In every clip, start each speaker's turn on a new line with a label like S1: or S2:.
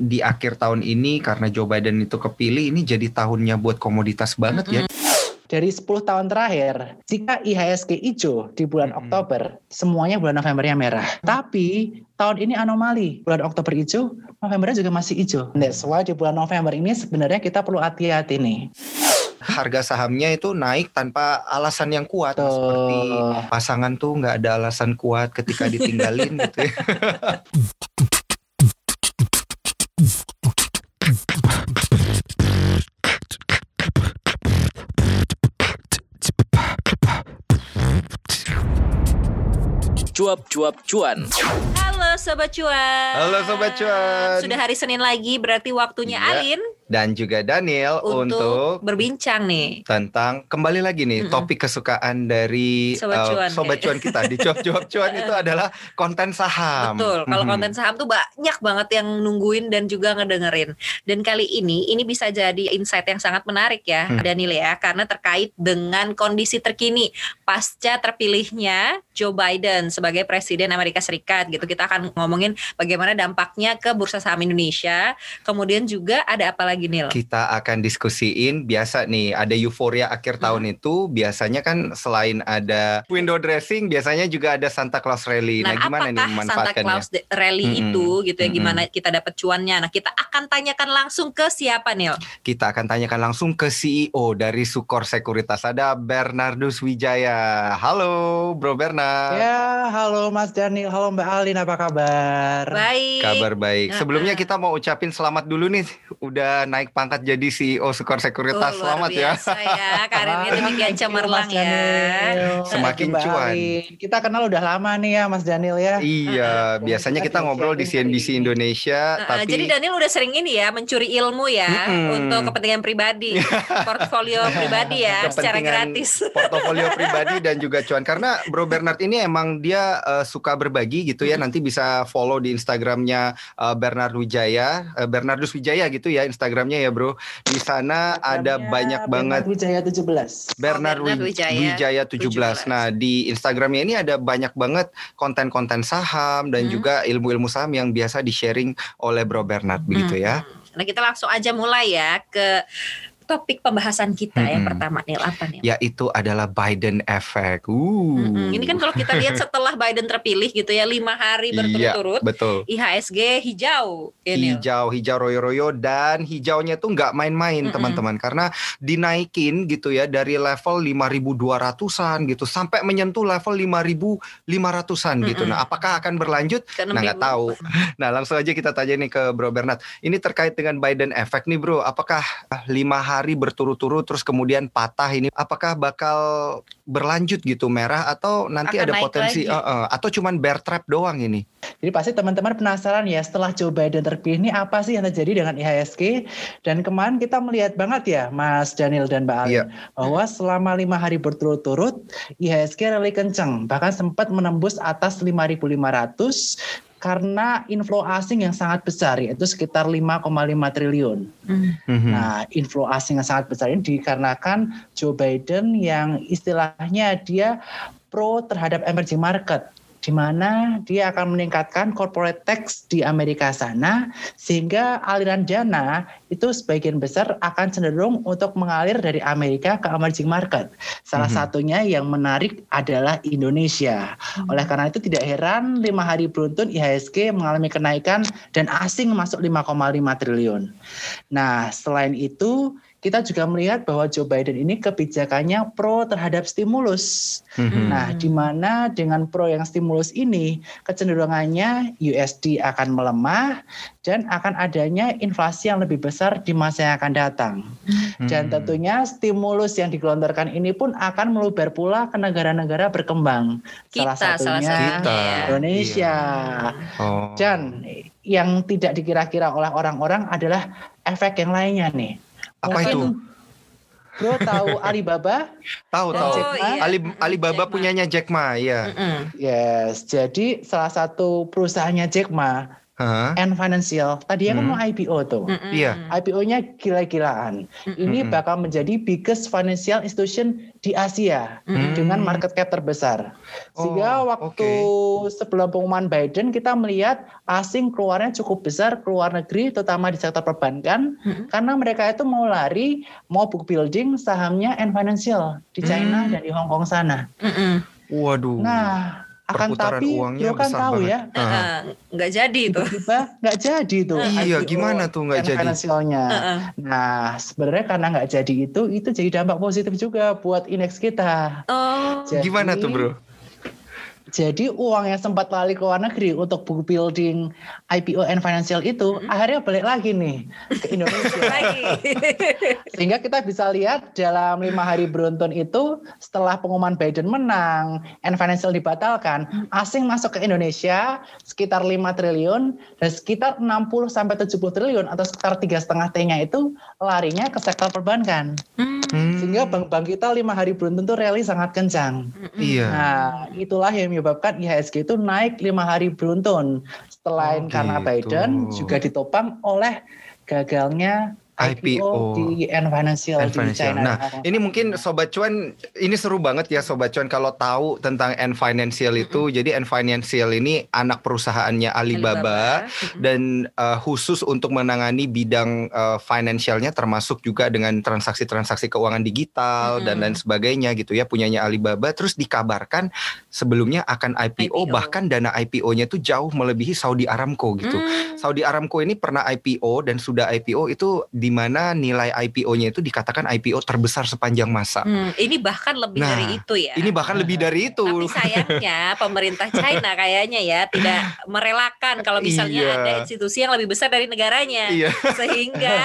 S1: di akhir tahun ini karena Joe Biden itu kepilih ini jadi tahunnya buat komoditas banget ya.
S2: Dari 10 tahun terakhir, jika IHSG hijau di bulan
S1: Mm-mm.
S2: Oktober, semuanya bulan Novembernya merah. Tapi tahun ini anomali. Bulan Oktober hijau, Novembernya juga masih hijau. That's why di bulan November ini sebenarnya kita perlu hati-hati nih.
S1: Harga sahamnya itu naik tanpa alasan yang kuat
S2: Betul.
S1: seperti pasangan tuh nggak ada alasan kuat ketika ditinggalin gitu ya.
S3: Cuap-cuap cuan.
S4: Halo Sobat Cuan.
S1: Halo Sobat Cuan.
S4: Sudah hari Senin lagi berarti waktunya
S1: Iya.
S4: Alin
S1: Dan juga Daniel
S4: untuk,
S1: untuk
S4: berbincang nih.
S1: tentang kembali lagi nih
S4: Mm-mm.
S1: topik kesukaan dari
S4: Sobat
S1: uh,
S4: Cuan,
S1: sobat cuan kita di cuap-cuap cuan itu adalah konten saham.
S4: Betul. Kalau
S1: Mhm.
S4: konten saham tuh banyak banget yang nungguin dan juga ngedengerin. Dan kali ini ini bisa jadi insight yang sangat menarik ya,
S1: Hmm.
S4: Daniel ya, karena terkait dengan kondisi terkini pasca terpilihnya Joe Biden sebagai presiden Amerika Serikat gitu. Kita akan ngomongin bagaimana dampaknya ke bursa saham Indonesia. Kemudian juga ada apa lagi Nil?
S1: kita akan diskusiin biasa nih ada euforia akhir tahun
S4: Hmm.
S1: itu biasanya kan selain ada window dressing biasanya juga ada Santa Claus rally. Nah,
S4: Nah,
S1: gimana nih
S4: apakah Santa
S1: memanfaatkannya?
S4: Claus Rally
S1: Mm-mm.
S4: itu gitu ya
S1: Mm-mm.
S4: gimana kita dapat cuannya? Nah, kita akan tanyakan langsung ke siapa Nil?
S1: Kita akan tanyakan langsung ke CEO dari Sukor Sekuritas ada Bernardus Wijaya. Halo, Bro Bernard.
S2: Ya, halo Mas Daniel, halo Mbak Alin, apa kabar?
S4: Baik.
S1: Kabar baik. Sebelumnya kita mau ucapin selamat dulu nih, udah naik pangkat jadi CEO Sukor Sekuritas.
S4: Oh,
S1: selamat ya.
S4: biasa ya. Karirnya demikian cemerlang ya.
S2: Daniel.
S1: Semakin
S2: Mbak
S1: cuan.
S2: Kita kenal udah lama nih ya Mas Daniel ya.
S1: Iya, biasanya kita
S2: Kita
S1: ngobrol di CNBC. Indonesia,
S4: Nah,
S1: tapi
S4: Jadi Daniel udah sering ini ya mencuri ilmu ya
S1: Mm-mm.
S4: untuk kepentingan pribadi, portfolio pribadi ya secara gratis.
S1: portofolio pribadi dan juga cuan karena Bro Bernard ini emang dia eh, suka berbagi gitu ya
S4: Hmm.
S1: nanti bisa follow di Instagramnya eh, Bernard Wijaya eh, Bernardus Wijaya gitu ya Instagramnya ya Bro di sana ada banyak banget
S2: Bernard Wijaya 17.
S1: Bernard,
S4: Oh, Bernard
S1: Wi-
S4: Wijaya
S1: Wijaya 17.
S4: 17.
S1: Nah, di Instagramnya ini ada banyak banget konten-konten saham dan
S4: Hmm.
S1: juga ilmu-ilmu saham yang biasa di-sharing oleh Bro Bernard begitu ya.
S4: Nah kita langsung aja mulai ya ke topik pembahasan kita yang
S1: Mm-mm.
S4: pertama Nil apa Nil?
S1: Yaitu adalah Biden effect. Uh.
S4: Mm-mm. Ini kan kalau kita lihat setelah Biden terpilih gitu ya lima hari
S1: Iya,
S4: berturut-turut
S1: betul.
S4: IHSG hijau ya Nil.
S1: hijau hijau royo-royo dan hijaunya tuh nggak main-main
S4: Mm-mm.
S1: teman-teman karena dinaikin gitu ya dari level 5.200-an gitu sampai menyentuh level 5.500-an gitu.
S4: Mm-mm.
S1: Nah, apakah akan berlanjut? Nah, nggak
S4: 6.000.
S1: tahu. Nah, langsung aja kita tanya nih ke Bro Bernard. Ini terkait dengan Biden effect nih, Bro. Apakah lima hari berturut-turut terus kemudian patah ini apakah bakal berlanjut gitu merah atau nanti
S4: Akan
S1: ada potensi
S4: lagi.
S1: Eh, eh, atau cuman bear trap doang ini?
S2: Jadi pasti teman-teman penasaran ya setelah Joe Biden terpilih ini apa sih yang terjadi dengan IHSG dan kemarin kita melihat banget ya Mas Daniel dan Mbak Alin
S1: Iya.
S2: bahwa selama lima hari berturut-turut IHSG rally kencang bahkan sempat menembus atas 5.500 karena inflow asing yang sangat besar yaitu sekitar 5,5 triliun.
S4: Hmm.
S1: Mhm.
S2: Nah, inflow asing yang sangat besar ini dikarenakan Joe Biden yang istilahnya dia pro terhadap emerging market di mana dia akan meningkatkan corporate tax di Amerika sana sehingga aliran dana itu sebagian besar akan cenderung untuk mengalir dari Amerika ke emerging market. Salah
S1: Mhm.
S2: satunya yang menarik adalah Indonesia. Oleh karena itu tidak heran lima hari beruntun IHSG mengalami kenaikan dan asing masuk 5,5 triliun. Nah, selain itu kita juga melihat bahwa Joe Biden ini kebijakannya pro terhadap stimulus.
S1: Mhm.
S2: Nah, di mana dengan pro yang stimulus ini kecenderungannya USD akan melemah dan akan adanya inflasi yang lebih besar di masa yang akan datang. Dan
S1: Hmm.
S2: tentunya stimulus yang digelontorkan ini pun akan meluber pula ke negara-negara berkembang.
S4: Kita salah satunya
S1: Kita.
S4: ya.
S2: Indonesia.
S1: Oh.
S2: Dan yang tidak dikira-kira oleh orang-orang adalah efek yang lainnya nih.
S1: Apa
S2: Mungkin
S1: itu?
S2: Bro tahu Alibaba?
S1: Tahu
S4: Oh,
S1: tahu.
S4: iya.
S1: Ali Alibaba
S4: Jack Ma.
S1: punyanya Jack Ma, ya.
S4: Mm-mm.
S2: Yes, jadi salah satu perusahaannya Jack Ma
S1: Hah?
S2: and financial. Tadi kan
S1: Hmm.
S2: mau IPO tuh.
S4: Mm-mm.
S1: Iya.
S2: IPO-nya gila-gilaan. Ini
S1: Mm-mm.
S2: bakal menjadi biggest financial institution di Asia dengan market cap terbesar. Sehingga
S1: Oh,
S2: waktu sebelum pengumuman Biden kita melihat asing keluarnya cukup besar keluar negeri terutama di sektor perbankan karena mereka itu mau lari mau book building sahamnya and financial di China
S1: Hmm.
S2: dan di Hong Kong sana.
S1: Waduh.
S2: Nah, akan
S1: Perputaran
S2: tapi
S1: uangnya
S2: bro kan tahu
S1: banget.
S2: ya.
S4: Heeh, nggak jadi tuh.
S2: tiba nggak jadi tuh.
S1: Iya,
S2: IPO
S1: gimana tuh nggak jadi?
S2: Financialnya.
S4: Heeh.
S2: Nah, sebenarnya karena nggak jadi itu, itu jadi dampak positif juga buat indeks kita.
S4: Oh.
S2: Jadi-
S1: Gimana tuh bro?
S2: Jadi uang yang sempat lari ke luar negeri untuk book building IPO and financial itu akhirnya balik lagi nih ke Indonesia.
S4: Lagi.
S2: Sehingga kita bisa lihat dalam lima hari beruntun itu setelah pengumuman Biden menang and financial dibatalkan, asing masuk ke Indonesia sekitar 5 triliun dan sekitar 60 sampai 70 triliun atau sekitar tiga setengah T-nya itu larinya ke sektor perbankan.
S4: Hmm.
S1: Hmm,
S2: Sehingga bank-bank kita lima hari beruntun tuh rally sangat kencang.
S1: Iya.
S2: Nah, itulah yang menyebabkan IHSG itu naik lima hari beruntun. Selain
S1: Oh,
S2: karena
S1: gitu.
S2: Biden juga ditopang oleh gagalnya IPO,
S1: IPO
S2: di N Financial di
S1: Financial.
S2: China.
S1: Nah, ini mungkin Sobat Cuan, ini seru banget ya Sobat Cuan kalau tahu tentang N Financial itu. Jadi N Financial ini anak perusahaannya Alibaba.
S4: Mm-mm.
S1: dan uh, khusus untuk menangani bidang uh, financialnya termasuk juga dengan transaksi-transaksi keuangan digital dan
S4: Mm-mm.
S1: lain sebagainya gitu ya punyanya Alibaba terus dikabarkan sebelumnya akan IPO,
S4: IPO.
S1: bahkan dana IPO-nya itu jauh melebihi Saudi Aramco gitu.
S4: Hmm.
S1: Saudi Aramco ini pernah IPO dan sudah IPO itu di mana nilai IPO-nya itu dikatakan IPO terbesar sepanjang masa.
S4: Hmm, ini bahkan lebih
S1: Nah,
S4: dari itu ya.
S1: Ini bahkan lebih dari itu.
S4: Tapi sayangnya pemerintah China kayaknya ya tidak merelakan kalau misalnya
S1: Iya.
S4: ada institusi yang lebih besar dari negaranya.
S1: Iya.
S4: Sehingga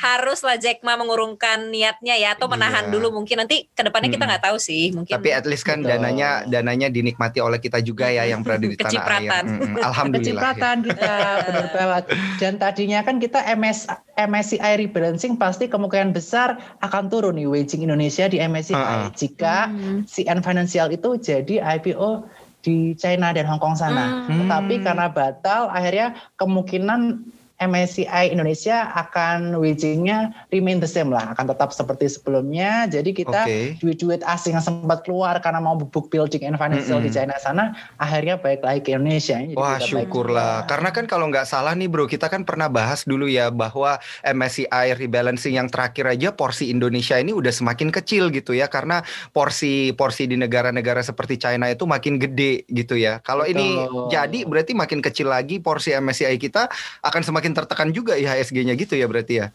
S4: haruslah Jack Ma mengurungkan niatnya ya atau menahan
S1: Iya.
S4: dulu mungkin nanti ke depannya kita
S1: Mm-mm.
S4: nggak tahu sih mungkin
S1: Tapi at least kan
S2: Betul.
S1: dananya dananya dinikmati oleh kita juga ya yang berada di tanah air.
S4: Kecipratan.
S1: Mm-mm. Alhamdulillah. ya.
S2: Kecipratan kita benar banget. Dan tadinya kan kita MS, MSCI rebalancing pasti kemungkinan besar akan turun nih weighting Indonesia di MSCI
S1: Ha-ha.
S2: jika
S4: Hmm.
S2: si N Financial itu jadi IPO di China dan Hong Kong sana.
S4: Hmm.
S2: Tetapi karena batal, akhirnya kemungkinan MSCI Indonesia akan weightingnya remain the same lah, akan tetap seperti sebelumnya. Jadi kita duit-duit asing yang sempat keluar karena mau book building and financial di
S1: Mm-mm.
S2: China sana, akhirnya balik lagi ke Indonesia. Jadi
S1: Wah syukurlah. Karena kan kalau nggak salah nih bro Kita kan pernah bahas dulu ya Bahwa MSCI rebalancing yang terakhir aja Porsi Indonesia ini udah semakin kecil gitu ya Karena porsi porsi di negara-negara seperti China itu makin gede gitu ya Kalau ini jadi berarti makin kecil lagi Porsi MSCI kita akan semakin tertekan juga IHSG-nya gitu ya berarti ya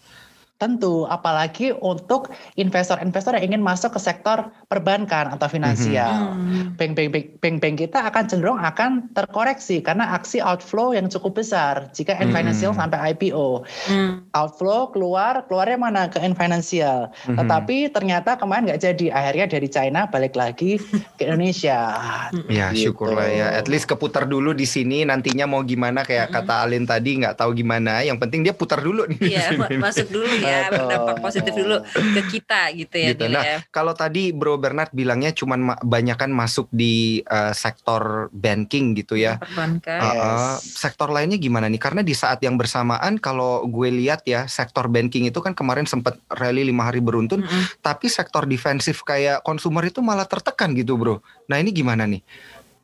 S2: Tentu, apalagi untuk investor-investor yang ingin masuk ke sektor perbankan atau finansial.
S4: Hmm.
S2: Bank-bank bank-bank kita akan cenderung akan terkoreksi karena aksi outflow yang cukup besar jika N
S1: Hmm.
S2: Financial sampai IPO.
S4: Hmm.
S2: Outflow keluar, keluarnya mana ke N Financial.
S1: Mhm.
S2: Tetapi ternyata kemarin nggak jadi. Akhirnya dari China balik lagi ke Indonesia.
S1: Ya
S2: Gitu.
S1: syukurlah ya At least keputar dulu di sini Nantinya mau gimana Kayak
S4: Mm-mm.
S1: kata Alin tadi nggak tahu gimana Yang penting dia putar dulu nih di
S4: Iya,
S1: sini.
S4: masuk dulu ya
S2: Betul.
S4: berdampak positif dulu ke kita gitu ya.
S1: Gitu. Nah,
S4: ya.
S1: Kalau tadi Bro Bernard bilangnya cuman ma- banyakan masuk di uh, sektor banking gitu ya.
S4: Perbankan.
S1: Uh,
S2: Yes.
S1: sektor lainnya gimana nih? Karena di saat yang bersamaan kalau gue lihat ya sektor banking itu kan kemarin sempat rally lima hari beruntun,
S4: Mm-mm.
S1: tapi sektor defensif kayak konsumer itu malah tertekan gitu bro. Nah ini gimana nih?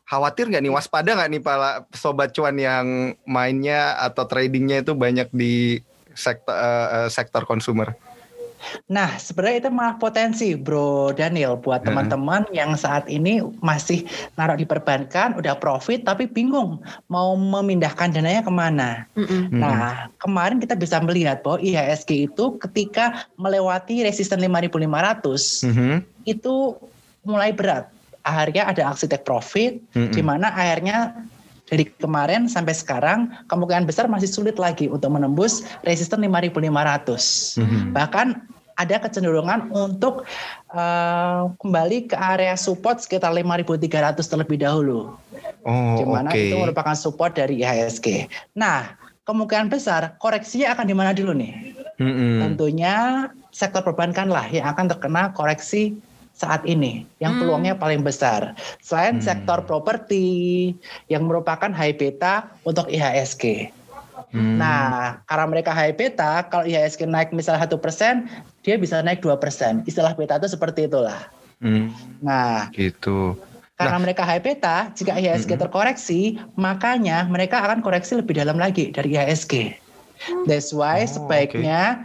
S1: Khawatir nggak nih waspada nggak nih para sobat cuan yang mainnya atau tradingnya itu banyak di sektor uh, sektor konsumer?
S2: Nah, sebenarnya itu malah potensi, Bro Daniel, buat teman-teman yang saat ini masih naruh di perbankan, udah profit, tapi bingung mau memindahkan dananya ke mana.
S4: Mm-mm.
S1: Hmm.
S2: Nah, kemarin kita bisa melihat bahwa IHSG itu ketika melewati resisten 5.500
S1: Mhm.
S2: itu mulai berat. Akhirnya ada aksi take profit,
S1: Mm-mm.
S2: di mana akhirnya dari kemarin sampai sekarang kemungkinan besar masih sulit lagi untuk menembus resisten 5.500
S1: Mhm.
S2: bahkan ada kecenderungan untuk eh, kembali ke area support sekitar 5.300 terlebih dahulu,
S1: Oh
S2: di mana
S1: oke.
S2: itu merupakan support dari IHSG. Nah, kemungkinan besar koreksinya akan di mana dulu nih?
S1: Mm-mm.
S2: Tentunya sektor perbankan lah yang akan terkena koreksi saat ini yang
S4: Hmm.
S2: peluangnya paling besar. Selain
S1: Hmm.
S2: sektor properti yang merupakan high beta untuk IHSG.
S1: Hmm.
S2: Nah, karena mereka high beta, kalau IHSG naik misalnya satu persen, dia bisa naik dua persen. Istilah beta itu seperti itulah.
S1: Hmm,
S2: Nah,
S1: gitu.
S2: karena mereka high beta, jika IHSG
S1: Mm-mm.
S2: terkoreksi, makanya mereka akan koreksi lebih dalam lagi dari IHSG. That's why
S1: Oh,
S2: sebaiknya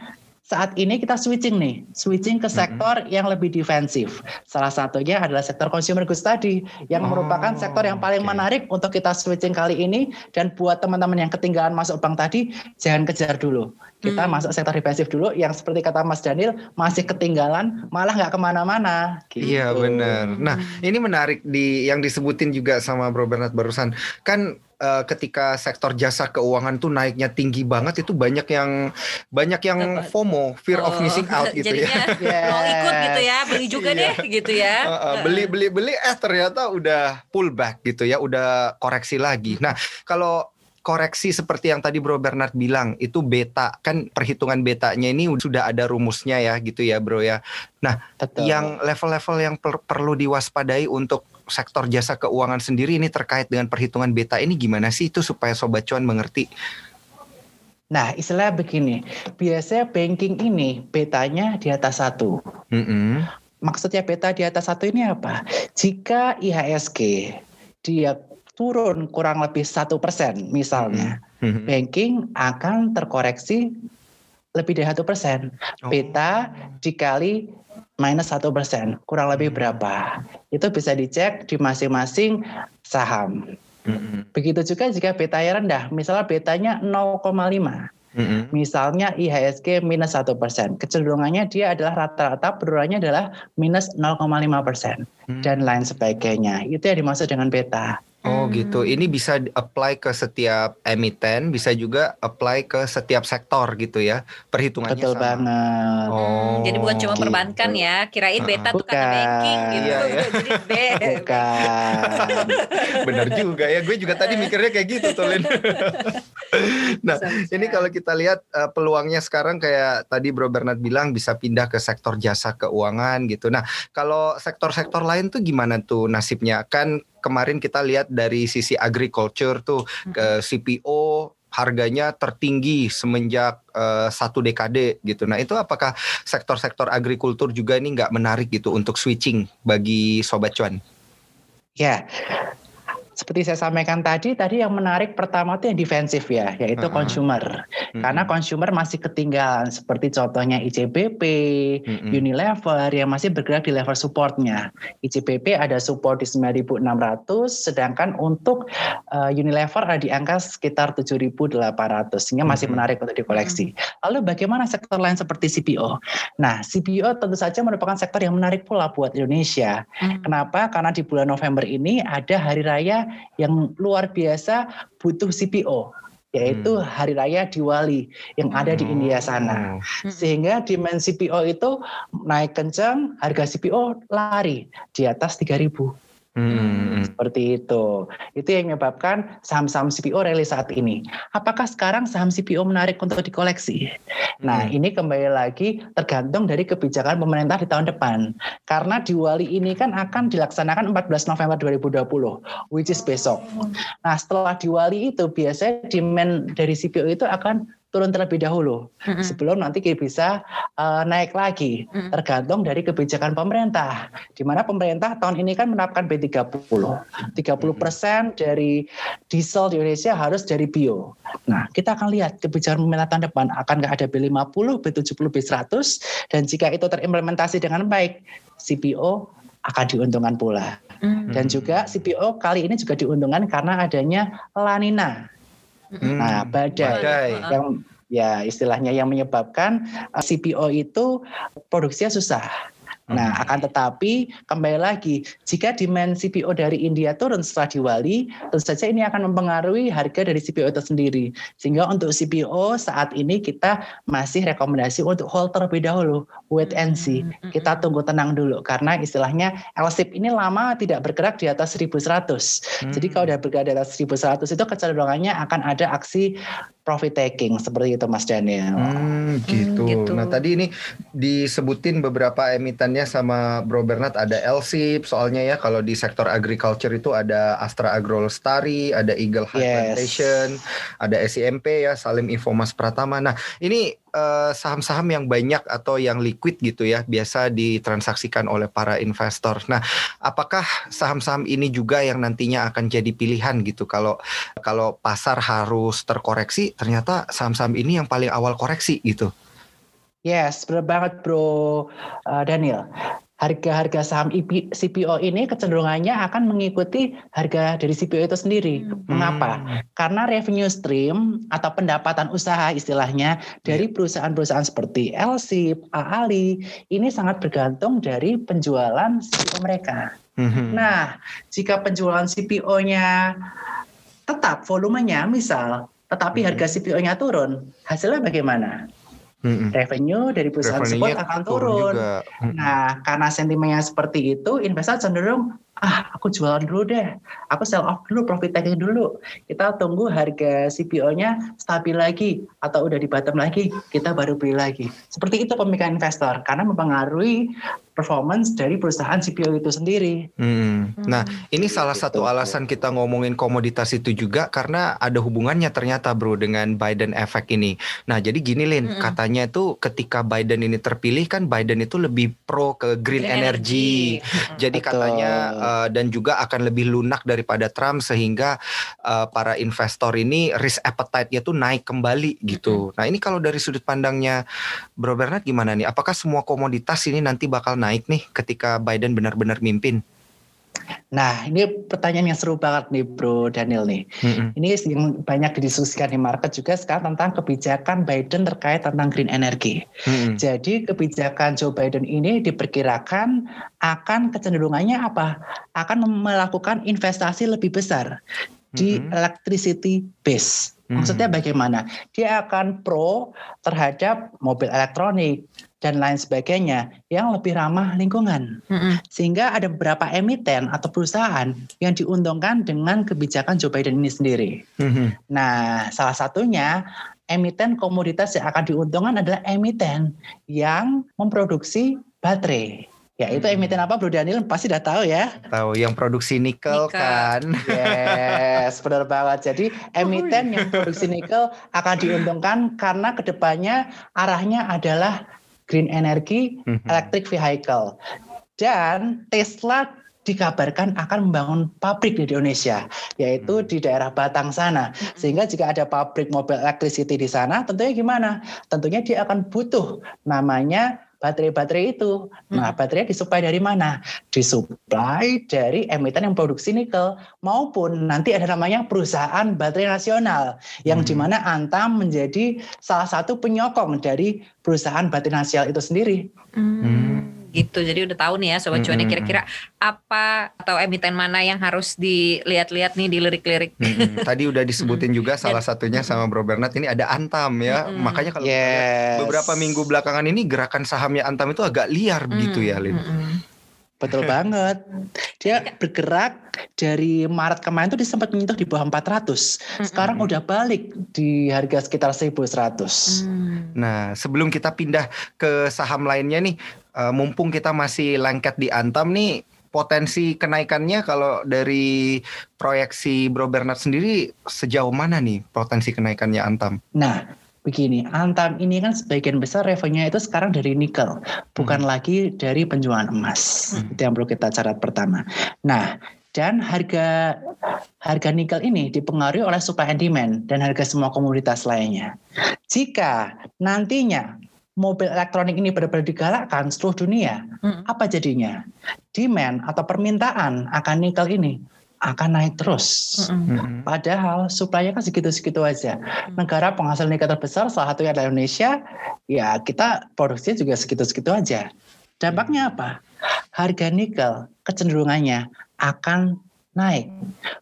S2: saat ini kita switching nih, switching ke sektor yang lebih defensif. Salah satunya adalah sektor consumer goods tadi, yang
S1: Oh,
S2: merupakan sektor yang paling
S1: oke.
S2: menarik untuk kita switching kali ini. Dan buat teman-teman yang ketinggalan masuk bank tadi, jangan kejar dulu. Kita
S4: Hmm.
S2: masuk sektor defensif dulu, yang seperti kata Mas Daniel masih ketinggalan, malah nggak ke mana-mana.
S1: Iya
S2: gitu.
S1: benar. Nah ini menarik di yang disebutin juga sama Bro Bernard barusan. Kan eh, ketika sektor jasa keuangan tuh naiknya tinggi banget itu banyak yang banyak yang? FOMO, fear of
S4: Oh,
S1: missing out gitu ya.
S4: mau ikut gitu ya, beli juga
S1: Iya.
S4: deh gitu ya.
S1: Uh, uh, beli beli beli eh ternyata udah pullback gitu ya, udah koreksi lagi. Nah kalau koreksi seperti yang tadi Bro Bernard bilang itu beta kan perhitungan betanya ini sudah ada rumusnya ya gitu ya Bro ya.
S2: Betul.
S1: Yang level-level yang per- perlu diwaspadai untuk sektor jasa keuangan sendiri ini terkait dengan perhitungan beta ini gimana sih itu supaya sobat cuan mengerti?
S2: Nah, istilah begini, biasanya banking ini betanya di atas satu.
S1: Mm-mm.
S2: Maksudnya beta di atas satu ini apa? Jika IHSG dia turun kurang lebih satu persen misalnya,
S1: Mhm.
S2: banking akan terkoreksi lebih dari satu persen.
S1: Oh.
S2: Beta dikali minus satu persen, kurang lebih
S1: Hmm.
S2: berapa? Itu bisa dicek di masing-masing saham.
S1: Mm-mm.
S2: Begitu juga jika betanya rendah, misalnya betanya 0,5.
S1: Mm-mm.
S2: Misalnya IHSG minus satu persen, kecenderungannya dia adalah rata-rata penurunannya adalah minus 0,5 persen
S1: Hmm.
S2: dan lain sebagainya. Itu yang dimaksud dengan beta.
S1: Oh
S4: Hmm.
S1: gitu. Ini bisa apply ke setiap emiten, bisa juga apply ke setiap sektor gitu ya. Perhitungannya
S2: Betul
S1: sama.
S2: banget.
S1: Oh.
S4: Jadi bukan cuma
S2: gitu.
S4: perbankan ya, kirain beta tuh karena
S2: Bukan.
S4: banking gitu.
S1: Iya, iya.
S4: Jadi B.
S2: Bukan.
S1: Bener juga ya. Gue juga tadi mikirnya kayak gitu tuh Lin. nah,
S4: Bisa-bisa.
S1: ini kalau kita lihat eh, peluangnya sekarang kayak tadi Bro Bernard bilang bisa pindah ke sektor jasa keuangan gitu. Nah, kalau sektor-sektor lain tuh gimana tuh nasibnya? Kan kemarin kita lihat dari sisi agriculture tuh ke CPO harganya tertinggi semenjak eh, satu dekade gitu. Nah itu apakah sektor-sektor agrikultur juga ini nggak menarik gitu untuk switching bagi sobat cuan?
S2: Ya, seperti saya sampaikan tadi, tadi yang menarik pertama itu yang defensif ya, yaitu
S1: Uh-uh.
S2: consumer. Karena
S1: Mm-mm.
S2: consumer masih ketinggalan, seperti contohnya ICBP,
S1: Mm-mm.
S2: Unilever yang masih bergerak di level supportnya. ICBP ada support di 9.600, sedangkan untuk uh, Unilever ada di angka sekitar 7.800, sehingga masih
S1: Mhm.
S2: menarik untuk dikoleksi. Lalu bagaimana sektor lain seperti CPO? Nah, CPO tentu saja merupakan sektor yang menarik pula buat Indonesia.
S4: Hmm.
S2: Kenapa? Karena di bulan November ini ada hari raya yang luar biasa butuh CPO yaitu
S1: Hmm.
S2: Hari Raya Diwali yang ada di India sana.
S1: Oh.
S2: Sehingga demand CPO itu naik kencang, harga CPO lari di atas 3000.
S1: Hmm.
S2: Seperti itu. Itu yang menyebabkan saham-saham CPO rilis saat ini. Apakah sekarang saham CPO menarik untuk dikoleksi? Nah,
S1: Hmm.
S2: ini kembali lagi tergantung dari kebijakan pemerintah di tahun depan. Karena Diwali ini kan akan dilaksanakan 14 November 2020, which is besok. Nah, setelah Diwali itu biasanya demand dari CPO itu akan turun terlebih dahulu.
S4: Mm-mm.
S2: sebelum nanti bisa uh, naik lagi.
S4: Mm.
S2: tergantung dari kebijakan pemerintah. Di mana pemerintah tahun ini kan menerapkan B30 30 persen dari diesel di Indonesia harus dari bio. Nah kita akan lihat kebijakan pemerintah tahun depan. Akan nggak ada B50 B70 B100 dan jika itu terimplementasi dengan baik CPO akan diuntungkan pula.
S4: Hmm.
S2: dan juga CPO kali ini juga diuntungkan karena adanya lanina
S1: Hmm.
S2: Nah, badai.
S1: Badai.
S2: yang ya istilahnya yang menyebabkan uh, CPO itu produksinya susah. Nah,
S1: Hmm.
S2: akan tetapi kembali lagi, jika demand CPO dari India turun setelah Diwali, tentu saja ini akan mempengaruhi harga dari CPO itu sendiri. Sehingga untuk CPO saat ini kita masih rekomendasi untuk hold terlebih dahulu, wait and see.
S4: Hmm.
S2: Kita tunggu tenang dulu karena istilahnya LSIP ini lama tidak bergerak di atas 1100.
S1: Hmm.
S2: Jadi kalau udah bergerak di atas 1100 itu kecenderungannya akan ada aksi profit taking seperti itu Mas Daniel.
S1: Hmm, gitu.
S4: gitu.
S1: Nah tadi ini disebutin beberapa emitennya sama Bro Bernard ada LSIP soalnya ya kalau di sektor agriculture itu ada Astra Agro Lestari, ada Eagle High
S2: Yes.
S1: Plantation, ada SIMP ya Salim Infomas Pratama. Nah ini saham-saham yang banyak atau yang liquid gitu ya biasa ditransaksikan oleh para investor. Nah apakah saham-saham ini juga yang nantinya akan jadi pilihan gitu kalau kalau pasar harus terkoreksi ternyata saham-saham ini yang paling awal koreksi gitu.
S2: Yes, benar banget Bro uh, Daniel. Harga-harga saham IP CPO ini kecenderungannya akan mengikuti harga dari CPO itu sendiri.
S4: Hmm.
S2: Mengapa? Karena revenue stream atau pendapatan usaha istilahnya dari perusahaan-perusahaan seperti LSIP, AALI ini sangat bergantung dari penjualan CPO mereka.
S1: Mhm.
S2: Nah, jika penjualan CPO-nya tetap volumenya misal, tetapi
S1: Mhm.
S2: harga CPO-nya turun, hasilnya bagaimana?
S1: Mhm.
S2: Revenue dari perusahaan tersebut akan turun.
S1: Mhm.
S2: Nah, karena sentimennya seperti itu, investor cenderung ah aku jualan dulu deh, aku sell off dulu, profit taking dulu. Kita tunggu harga CPO-nya stabil lagi atau udah di bottom lagi, kita baru beli lagi. Seperti itu pemikiran investor karena mempengaruhi performance dari perusahaan CPO itu sendiri.
S1: Hmm. Nah, ini salah
S2: Gitu.
S1: satu alasan kita ngomongin komoditas itu juga karena ada hubungannya ternyata bro dengan Biden effect ini. Nah, jadi gini Lin,
S4: Mm-mm.
S1: katanya itu ketika Biden ini terpilih kan Biden itu lebih pro ke green, energy.
S4: Mm-mm.
S1: Jadi
S2: Betul.
S1: katanya uh, dan juga akan lebih lunak daripada Trump sehingga uh, para investor ini risk appetite-nya tuh naik kembali gitu. Nah, ini kalau dari sudut pandangnya Bro Bernard gimana nih? Apakah semua komoditas ini nanti bakal naik nih ketika Biden benar-benar mimpin?
S2: Nah, ini pertanyaan yang seru banget nih Bro Daniel nih.
S1: Mm-mm.
S2: Ini yang banyak didiskusikan di market juga sekarang tentang kebijakan Biden terkait tentang green energy.
S1: Mm-mm.
S2: Jadi kebijakan Joe Biden ini diperkirakan akan kecenderungannya apa? Akan melakukan investasi lebih besar di
S1: Mhm.
S2: electricity base. Maksudnya bagaimana? Dia akan pro terhadap mobil elektronik dan lain sebagainya yang lebih ramah lingkungan.
S4: Mm-mm.
S2: Sehingga ada beberapa emiten atau perusahaan yang diuntungkan dengan kebijakan Joe Biden ini sendiri.
S1: Mhm.
S2: Nah, salah satunya emiten komoditas yang akan diuntungkan adalah emiten yang memproduksi baterai. Yaitu
S1: Hmm.
S2: emiten apa Bro Daniel pasti udah tahu ya.
S1: Tahu yang produksi nikel,
S4: Nikel.
S1: kan?
S2: Yes, benar banget. Jadi emiten yang produksi nikel akan diuntungkan karena ke depannya arahnya adalah green energy,
S1: Mhm.
S2: electric vehicle. Dan Tesla dikabarkan akan membangun pabrik di Indonesia, yaitu
S1: Hmm.
S2: di daerah Batang sana. Sehingga jika ada pabrik mobil electricity di sana, tentunya gimana? Tentunya dia akan butuh namanya baterai-baterai itu. Nah, baterai disuplai dari mana? Disuplai dari emiten yang produksi nikel maupun nanti ada namanya perusahaan baterai nasional yang
S1: Hmm.
S2: di mana Antam menjadi salah satu penyokong dari perusahaan baterai nasional itu sendiri.
S4: Hmm, gitu. Jadi udah tahu nih ya sobat cuan
S1: Mm-mm.
S4: kira-kira apa atau emiten mana yang harus dilihat-lihat nih dilirik-lirik.
S1: Mm-mm. Tadi udah disebutin juga salah satunya sama Bro Bernard ini ada Antam ya.
S4: Mm-mm.
S1: Makanya kalau
S2: Yes.
S1: beberapa minggu belakangan ini gerakan sahamnya Antam itu agak liar begitu ya, Lin.
S4: Mm-mm.
S2: Betul banget. Dia bergerak dari Maret kemarin tuh dia sempat menyentuh di bawah 400. Sekarang udah balik di harga sekitar 1100.
S4: Hmm.
S1: Nah, sebelum kita pindah ke saham lainnya nih, eh, mumpung kita masih lengket di Antam nih, potensi kenaikannya kalau dari proyeksi Bro Bernard sendiri sejauh mana nih potensi kenaikannya Antam?
S2: Nah, begini, Antam ini kan sebagian besar revenue itu sekarang dari nikel, bukan lagi dari penjualan emas.
S1: Hmm.
S2: Itu yang perlu kita catat pertama. Nah, dan harga harga nikel ini dipengaruhi oleh supply and demand dan harga semua komoditas lainnya. Jika nantinya mobil elektronik ini benar-benar digalakkan seluruh dunia,
S4: Mm.
S2: apa jadinya? Demand atau permintaan akan nikel ini akan naik terus.
S4: Mm-mm.
S2: Padahal suplainya kan segitu-segitu aja. Negara penghasil nikel terbesar salah satunya adalah Indonesia, ya kita produksi juga segitu-segitu aja. Dampaknya apa? Harga nikel kecenderungangannya akan naik.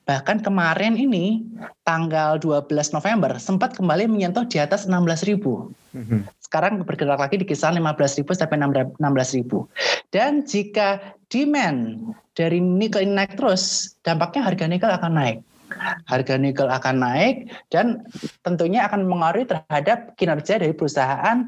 S2: Bahkan kemarin ini tanggal 12 November sempat kembali menyentuh di atas 16.000.
S1: Mhm.
S2: Sekarang bergerak lagi di kisaran 15.000 sampai 16.000. Dan jika demand dari nikel ini naik terus, dampaknya harga nikel akan naik. harga nikel akan naik dan tentunya akan mengaruhi terhadap kinerja dari perusahaan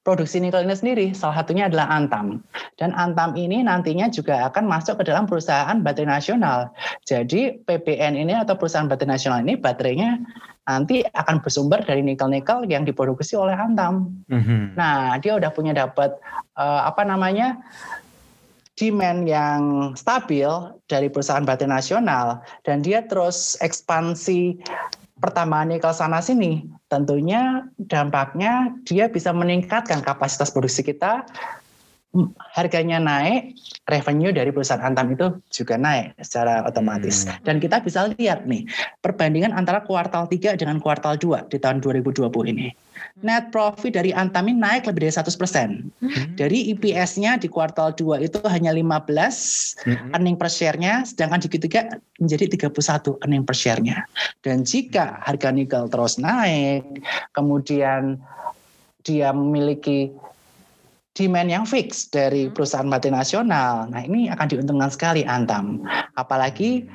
S2: produksi nikel ini sendiri. Salah satunya adalah Antam. Dan Antam ini nantinya juga akan masuk ke dalam perusahaan baterai nasional. Jadi PBN ini atau perusahaan baterai nasional ini baterainya nanti akan bersumber dari nikel-nikel yang diproduksi oleh Antam.
S1: Mhm.
S2: Nah, dia udah punya dapat eh, apa namanya demand yang stabil dari perusahaan baterai nasional dan dia terus ekspansi pertambangan nikel sana sini. Tentunya dampaknya dia bisa meningkatkan kapasitas produksi kita harganya naik, revenue dari perusahaan Antam itu juga naik secara otomatis.
S1: Hmm.
S2: Dan kita bisa lihat nih, perbandingan antara kuartal 3 dengan kuartal 2 di tahun 2020 ini. Net profit dari Antam ini naik lebih dari 100%.
S1: Hmm.
S2: Dari EPS-nya di kuartal 2 itu hanya 15
S1: Mhm.
S2: earning per share-nya, sedangkan di Q3 menjadi 31 earning per share-nya. Dan jika harga nikel terus naik, kemudian dia memiliki demand yang fix dari perusahaan baterai nasional. Nah, ini akan diuntungkan sekali Antam. Apalagi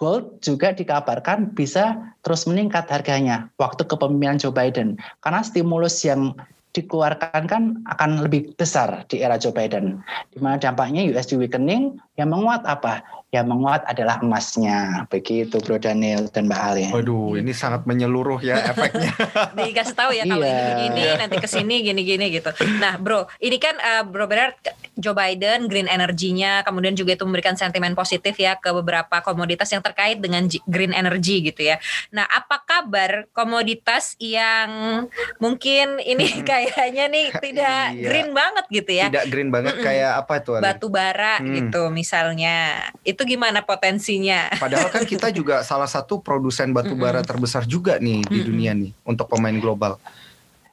S2: gold juga dikabarkan bisa terus meningkat harganya waktu kepemimpinan Joe Biden. Karena stimulus yang dikeluarkan kan akan lebih besar di era Joe Biden. Di mana dampaknya USD weakening yang menguat apa? Yang menguat adalah emasnya. Begitu Bro Daniel dan Mbak Ali.
S1: Waduh, ini sangat menyeluruh ya efeknya.
S4: dikasih tahu ya kalau
S2: Iya.
S4: ini begini nanti ke sini gini-gini gitu. Nah, Bro, ini kan eh, Bro Bernard Joe Biden green energinya kemudian juga itu memberikan sentimen positif ya ke beberapa komoditas yang terkait dengan green energy gitu ya. Nah, apa kabar komoditas yang mungkin ini kayaknya nih tidak
S1: Iya.
S4: green banget gitu ya?
S1: Tidak green banget
S4: Mm-mm.
S1: kayak apa tuh? Ali?
S4: Batu bara
S1: Hmm.
S4: gitu misalnya. Itu gimana potensinya?
S1: Padahal kan kita juga salah satu produsen batu bara terbesar juga nih di
S4: Mm-mm.
S1: dunia nih untuk pemain global.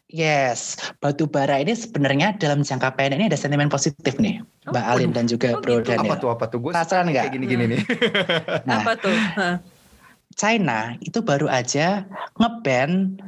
S2: Yes, batu bara ini sebenarnya dalam jangka pendek ini ada sentimen positif nih,
S4: Oh,
S2: Mbak Alin dan
S4: Oh,
S2: juga Bro
S4: gitu.
S2: Daniel.
S1: Apa tuh apa tuh? Gue
S2: Penasaran nggak?
S1: kayak gini-gini
S4: Hmm.
S1: nih.
S2: Nah,
S4: apa tuh? Hah.
S2: China itu baru aja ngeban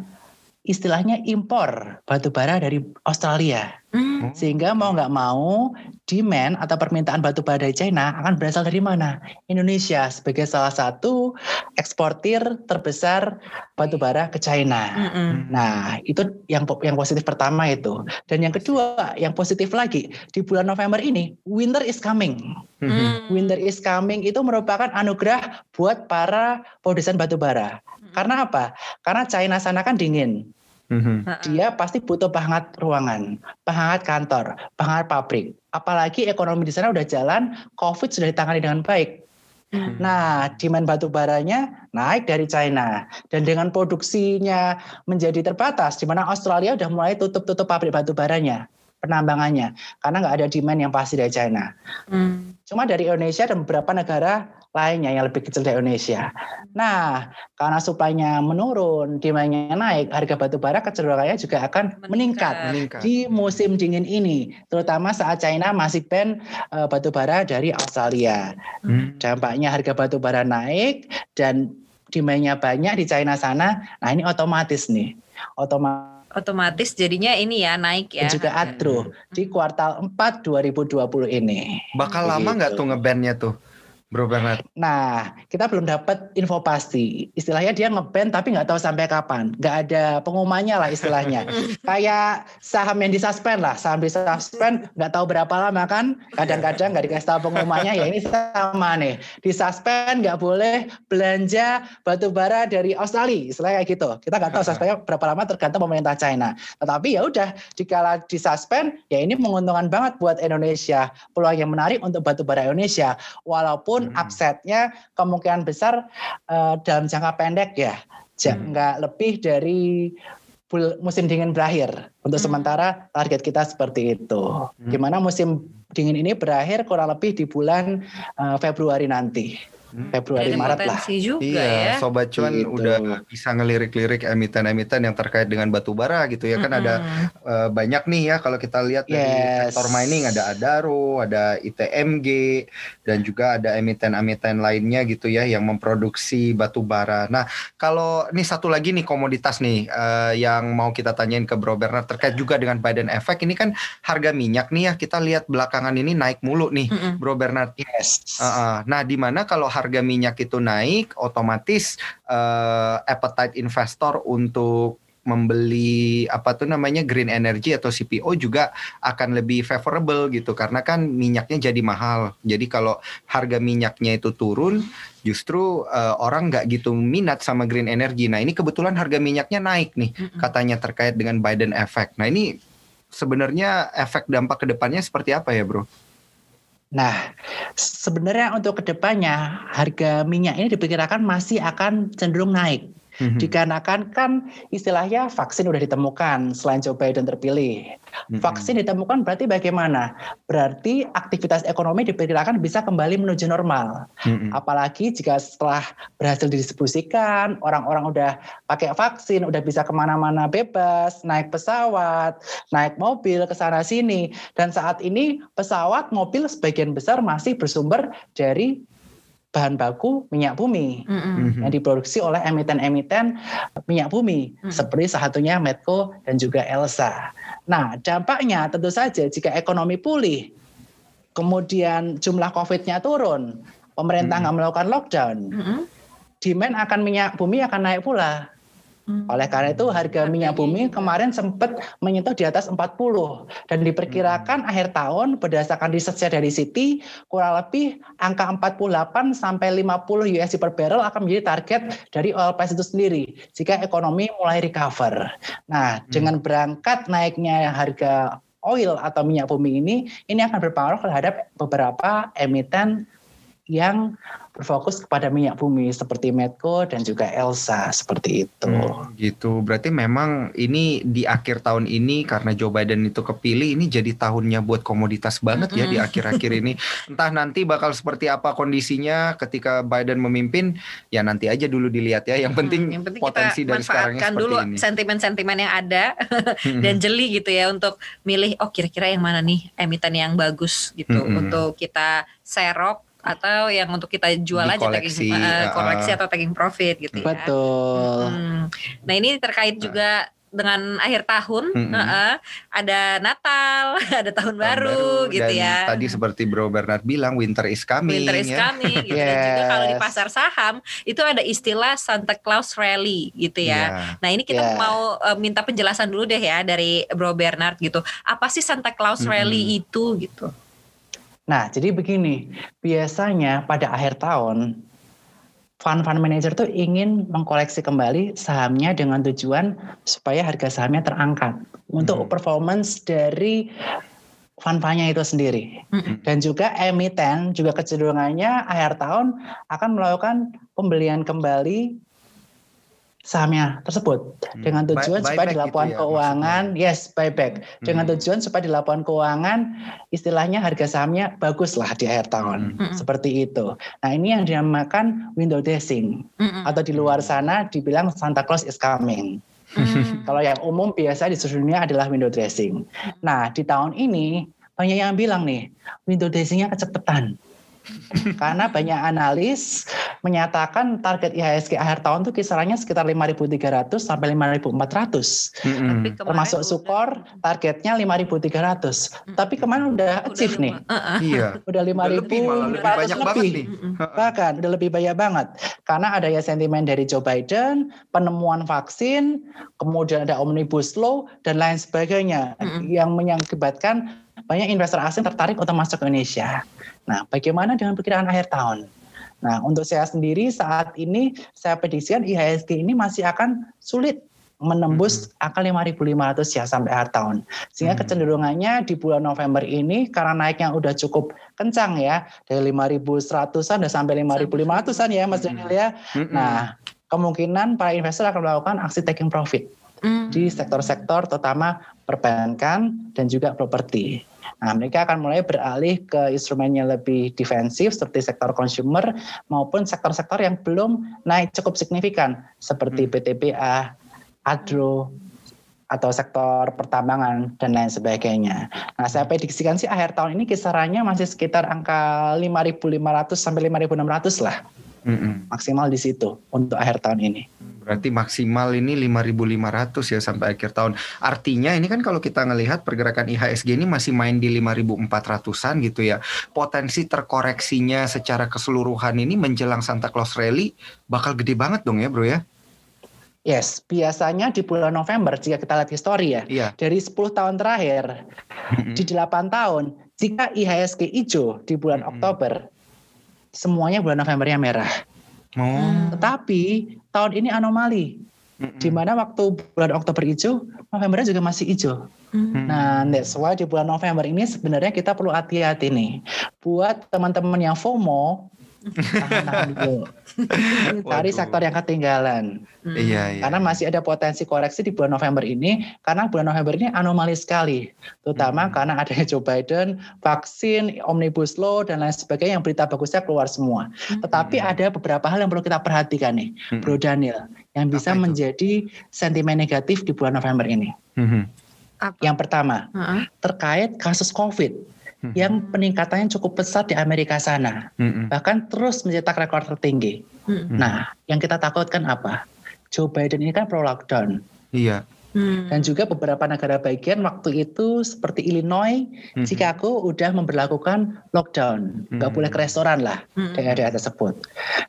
S2: istilahnya impor batu bara dari Australia.
S4: Hmm.
S2: Sehingga mau nggak mau demand atau permintaan batu bara dari China akan berasal dari mana? Indonesia sebagai salah satu eksportir terbesar batu bara ke China.
S4: Mm-mm.
S2: Nah, itu yang yang positif pertama itu. Dan yang kedua, yang positif lagi, di bulan November ini winter is coming.
S4: Hmm.
S2: Winter is coming itu merupakan anugerah buat para produsen batu bara. Karena apa? Karena China sana kan dingin.
S1: Mhm.
S4: Ha-ha.
S2: Dia pasti butuh penghangat ruangan, penghangat kantor, penghangat pabrik. Apalagi ekonomi di sana udah jalan, COVID sudah ditangani dengan baik.
S4: Hmm.
S2: Nah, demand batu baranya naik dari China dan dengan produksinya menjadi terbatas, di mana Australia udah mulai tutup-tutup pabrik batu baranya, penambangannya, karena nggak ada demand yang pasti dari China.
S4: Hmm.
S2: Cuma dari Indonesia dan beberapa negara lainnya yang lebih kecil dari Indonesia. Nah, karena supply-nya menurun, demand-nya naik, harga batu bara kecenderungannya juga akan meningkat
S1: Meningkat.
S2: di musim dingin ini, terutama saat China masih ban eh, batu bara dari Australia.
S1: Hmm.
S2: Dampaknya harga batu bara naik dan demand-nya banyak di China sana. Nah, ini otomatis nih. Otomatis
S4: otomatis jadinya ini ya naik ya.
S2: juga adro di kuartal 4 2020 ini.
S1: Bakal lama nggak tuh ngebandnya tuh, Bro Bernard?
S2: Nah, kita belum dapat info pasti. Istilahnya dia ngeband tapi nggak tahu sampai kapan. Nggak ada pengumumannya lah istilahnya. Kayak saham yang disuspend lah. Saham disuspend nggak tahu berapa lama kan. Kadang-kadang nggak dikasih tahu pengumumannya. Ya ini sama nih. Disuspend nggak boleh belanja batu bara dari Australia. Istilahnya kayak gitu. Kita nggak tahu suspendnya berapa lama tergantung pemerintah China. Tetapi ya udah dikala disuspend ya ini menguntungkan banget buat Indonesia. Peluang yang menarik untuk batu bara Indonesia. Walaupun
S1: Hmm.
S2: upsetnya kemungkinan besar eh, dalam jangka pendek ya.
S4: Hmm.
S2: nggak lebih dari bul- musim dingin berakhir. Untuk
S4: Hmm.
S2: sementara target kita seperti itu. Gimana musim dingin ini berakhir kurang lebih di bulan eh, Februari nanti.
S1: Hmm.
S2: Februari
S4: Ada
S2: Maret lah.
S4: juga
S1: Iya,
S4: ya.
S1: Sobat Cuan
S2: Gitu.
S1: udah bisa ngelirik-lirik emiten-emiten yang terkait dengan batu bara gitu ya. Kan ada
S4: Mm-mm.
S1: eh, banyak nih ya kalau kita lihat dari
S2: Yes.
S1: sektor mining ada Adaro, ada ITMG dan juga ada emiten-emiten lainnya gitu ya yang memproduksi batu bara. Nah, kalau ini satu lagi nih komoditas nih eh, yang mau kita tanyain ke Bro Bernard terkait juga dengan Biden effect ini kan harga minyak nih ya kita lihat belakangan ini naik mulu nih
S4: Mm-mm.
S1: Bro Bernard.
S2: Yes.
S1: Uh-uh. Nah, di mana kalau harga minyak itu naik, otomatis uh, appetite investor untuk membeli apa tuh namanya green energy atau CPO juga akan lebih favorable gitu karena kan minyaknya jadi mahal. Jadi kalau harga minyaknya itu turun, justru uh, orang nggak gitu minat sama green energy. Nah ini kebetulan harga minyaknya naik nih katanya terkait dengan Biden effect. Nah ini sebenarnya efek dampak ke depannya seperti apa ya bro?
S2: Nah, sebenarnya untuk ke depannya harga minyak ini diperkirakan masih akan cenderung naik. Mm-hmm. Dikarenakan kan istilahnya vaksin udah ditemukan selain Joe Biden terpilih. Mm-hmm. Vaksin ditemukan berarti bagaimana? Berarti aktivitas ekonomi diperkirakan bisa kembali menuju normal. Mm-hmm. Apalagi jika setelah berhasil didistribusikan, orang-orang udah pakai vaksin, udah bisa ke mana-mana bebas, naik pesawat, naik mobil ke sana sini. Dan saat ini pesawat, mobil sebagian besar masih bersumber dari bahan baku minyak bumi mm-hmm. yang diproduksi oleh emiten-emiten minyak bumi mm-hmm. seperti salah satunya Medco dan juga Elsa. Nah, dampaknya tentu saja jika ekonomi pulih, kemudian jumlah COVID-nya turun, pemerintah nggak mm-hmm. melakukan lockdown, mm-hmm. demand akan minyak bumi akan naik pula. Hmm. Oleh karena itu harga minyak bumi kemarin sempat menyentuh di atas 40 dan diperkirakan hmm. akhir tahun berdasarkan risetnya dari Citi kurang lebih angka 48 sampai 50 USD per barrel akan menjadi target dari oil price itu sendiri jika ekonomi mulai recover. Nah, hmm. dengan berangkat naiknya harga oil atau minyak bumi ini ini akan berpengaruh terhadap beberapa emiten yang berfokus kepada minyak bumi seperti Medco dan juga Elsa seperti itu. Hmm,
S1: gitu. Berarti memang ini di akhir tahun ini karena Joe Biden itu kepilih ini jadi tahunnya buat komoditas banget ya di akhir-akhir ini. Entah nanti bakal seperti apa kondisinya ketika Biden memimpin ya nanti aja dulu dilihat ya. Yang penting, hmm, yang penting potensi dari sekarangnya seperti
S4: dulu
S1: ini.
S4: sentimen-sentimen yang ada dan jeli gitu ya untuk milih oh kira-kira yang mana nih emiten yang bagus gitu hmm. untuk kita serok atau yang untuk kita jual
S1: Di
S4: aja taking uh, koleksi atau taking profit gitu
S2: ya. Betul.
S4: Hmm. Nah ini terkait juga dengan akhir tahun mm -hmm. uh, ada Natal, ada tahun, tahun baru, baru gitu dan ya.
S1: Tadi seperti Bro Bernard bilang winter is coming.
S4: Winter is ya. coming gitu. yes. Dan juga kalau di pasar saham itu ada istilah Santa Claus Rally gitu ya. Yeah. Nah, ini kita yeah. mau uh, minta penjelasan dulu deh ya dari Bro Bernard gitu. Apa sih Santa Claus Rally mm -hmm. itu gitu?
S2: Nah, jadi begini, biasanya pada akhir tahun fund-fund manager tuh ingin mengkoleksi kembali sahamnya dengan tujuan supaya harga sahamnya terangkat untuk hmm. performance dari fund-fundnya itu sendiri. Hmm. Dan juga emiten juga kecenderungannya akhir tahun akan melakukan pembelian kembali sahamnya tersebut hmm. dengan tujuan buy, supaya di laporan gitu ya, keuangan maksudnya. yes buyback hmm. dengan tujuan supaya di laporan keuangan istilahnya harga sahamnya bagus lah di akhir tahun hmm. hmm. seperti itu. Nah ini yang dinamakan window dressing hmm. atau di luar sana dibilang Santa Claus is coming. Hmm. Kalau yang umum biasa di seluruh dunia adalah window dressing. Nah di tahun ini banyak yang bilang nih window dressingnya kecepatan. Karena banyak analis menyatakan target IHSG akhir tahun itu kisarannya sekitar 5.300 sampai 5.400. Mm-hmm. Termasuk Sukor targetnya 5.300. Mm-hmm. Tapi kemarin udah achieve udah nih. Uh-uh.
S1: Iya.
S2: Udah 5.400 lebih, lebih, lebih. Bahkan udah lebih banyak banget. Karena ada ya sentimen dari Joe Biden, penemuan vaksin, kemudian ada omnibus law dan lain sebagainya mm-hmm. yang mengakibatkan banyak investor asing tertarik untuk masuk ke Indonesia. Nah, bagaimana dengan perkiraan akhir tahun? Nah, untuk saya sendiri saat ini saya prediksikan IHSG ini masih akan sulit menembus hmm. angka 5.500 ya sampai akhir tahun. Sehingga hmm. kecenderungannya di bulan November ini karena naiknya udah cukup kencang ya dari 5.100-an dan sampai 5.500-an ya Mas Daniel ya. Hmm. Nah, kemungkinan para investor akan melakukan aksi taking profit hmm. di sektor-sektor terutama perbankan dan juga properti. Nah, mereka akan mulai beralih ke instrumen yang lebih defensif seperti sektor consumer maupun sektor-sektor yang belum naik cukup signifikan seperti hmm. PTBA, Agro, atau sektor pertambangan dan lain sebagainya. Nah, saya prediksikan sih akhir tahun ini kisarannya masih sekitar angka 5.500 sampai 5.600 lah.
S1: Mm-mm.
S2: Maksimal di situ untuk akhir tahun ini.
S1: Berarti maksimal ini 5.500 ya sampai akhir tahun. Artinya ini kan kalau kita ngelihat pergerakan IHSG ini masih main di 5.400-an gitu ya. Potensi terkoreksinya secara keseluruhan ini menjelang Santa Claus Rally bakal gede banget dong ya bro ya?
S2: Yes, biasanya di bulan November jika kita lihat histori ya,
S1: Iya.
S2: dari 10 tahun terakhir di 8 tahun, jika IHSG hijau di bulan. Oktober, semuanya bulan Novembernya merah.
S1: Oh.
S2: Tetapi tahun ini anomali, di mana waktu bulan Oktober hijau, Novembernya juga masih hijau.
S4: Hmm.
S2: Nah, that's why di bulan November ini sebenarnya kita perlu hati-hati nih. Buat teman-teman yang FOMO, tahan-tahan dulu. Cari sektor yang ketinggalan.
S4: Hmm.
S1: Iya, iya.
S2: Karena masih ada potensi koreksi di bulan November ini, karena bulan November ini anomali sekali. Terutama
S1: Hmm.
S2: karena adanya Joe Biden, vaksin, omnibus law, dan lain sebagainya yang berita bagusnya keluar semua. Tetapi
S1: Hmm.
S2: ada beberapa hal yang perlu kita perhatikan nih,
S1: Mm-mm.
S2: Bro Daniel, yang bisa menjadi sentimen negatif di bulan November ini.
S1: Mhm.
S4: Apa?
S2: Yang pertama,
S4: Heeh.
S2: terkait kasus COVID
S1: Mhm.
S2: yang peningkatannya cukup pesat di Amerika sana,
S1: Mhm.
S2: bahkan terus mencetak rekor tertinggi.
S4: Hmm.
S2: Nah, yang kita takutkan apa? Joe Biden ini kan pro lockdown
S1: Iya.
S4: Hmm.
S2: dan juga beberapa negara bagian waktu itu seperti Illinois,
S1: Mhm.
S2: Chicago udah memperlakukan lockdown, nggak
S1: Hmm.
S2: boleh ke restoran lah
S4: Hmm.
S2: daerah-daerah tersebut.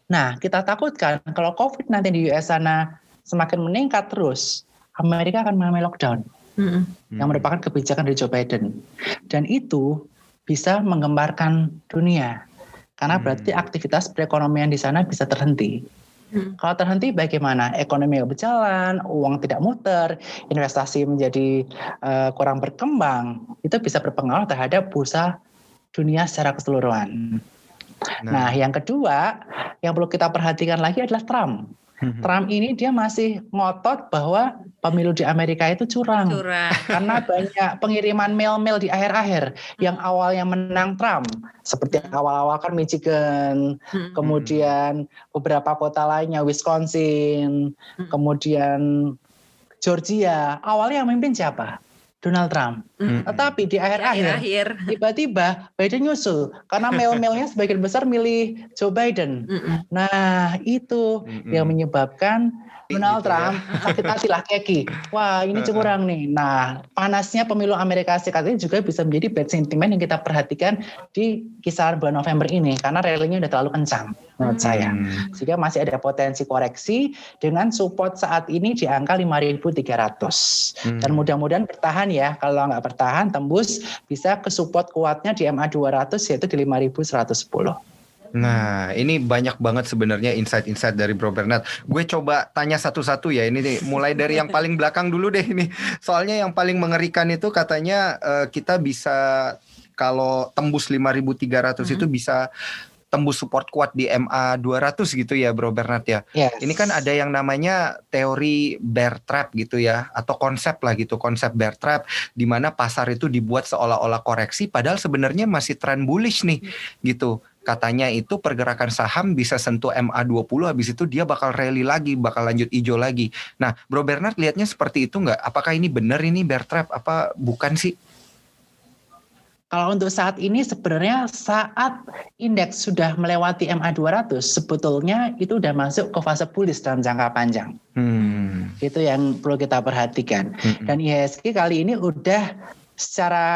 S2: Nah, kita takutkan kalau COVID-19 di US sana semakin meningkat terus, Amerika akan mengalami lockdown.
S4: Hmm.
S2: yang merupakan kebijakan dari Joe Biden. Dan itu bisa menggembarkan dunia. Karena
S1: Hmm.
S2: berarti aktivitas perekonomian di sana bisa terhenti.
S4: Hmm.
S2: Kalau terhenti bagaimana? Ekonomi nggak berjalan, uang tidak muter, investasi menjadi eh, kurang berkembang. Itu bisa berpengaruh terhadap bursa dunia secara keseluruhan. Nah, yang kedua yang perlu kita perhatikan lagi adalah Trump.
S1: Mhm.
S2: Trump ini dia masih ngotot bahwa pemilu di Amerika itu curang
S4: Curang.
S2: karena banyak pengiriman mail-mail di akhir-akhir yang awalnya menang Trump seperti awal-awal kan Michigan
S4: Hmm.
S2: kemudian beberapa kota lainnya Wisconsin
S4: Hmm.
S2: kemudian Georgia awalnya yang memimpin siapa Donald Trump
S4: Hmm.
S2: tetapi di akhir-akhir
S4: Akhir.
S2: tiba-tiba Biden nyusul karena mail-mailnya sebagian besar milih Joe Biden
S4: Hmm.
S2: nah itu
S1: Mhm.
S2: yang menyebabkan Donald
S1: Gitu ya.
S2: Trump sakit hati lah keki. Wah ini curang nih. Nah panasnya pemilu Amerika Serikat ini juga bisa menjadi bad sentiment yang kita perhatikan di kisaran bulan November ini karena rally-nya udah terlalu kencang menurut
S4: Hmm.
S2: saya. Sehingga masih ada potensi koreksi dengan support saat ini di angka 5.300.
S1: Hmm.
S2: Dan mudah-mudahan bertahan ya. Kalau nggak bertahan tembus bisa ke support kuatnya di MA 200 yaitu di 5.110.
S1: Nah, ini banyak banget sebenarnya insight-insight dari Bro Bernard. Gue coba tanya satu-satu ya. Ini nih, mulai dari yang paling belakang dulu deh ini. Soalnya yang paling mengerikan itu katanya eh, kita bisa kalau tembus 5.300 itu bisa tembus support kuat di MA 200 gitu ya Bro Bernard ya.
S2: Yes.
S1: Ini kan ada yang namanya teori bear trap gitu ya atau konsep lah gitu, konsep bear trap di mana pasar itu dibuat seolah-olah koreksi padahal sebenarnya masih tren bullish nih gitu. Katanya itu pergerakan saham bisa sentuh MA20 habis itu dia bakal rally lagi, bakal lanjut hijau lagi. Nah, Bro Bernard lihatnya seperti itu nggak? Apakah ini benar ini bear trap apa bukan sih?
S2: Kalau untuk saat ini sebenarnya saat indeks sudah melewati MA 200 sebetulnya itu udah masuk ke fase bullish dalam jangka panjang.
S1: Hmm.
S2: Itu yang perlu kita perhatikan.
S1: Mm-mm.
S2: Dan IHSG kali ini udah secara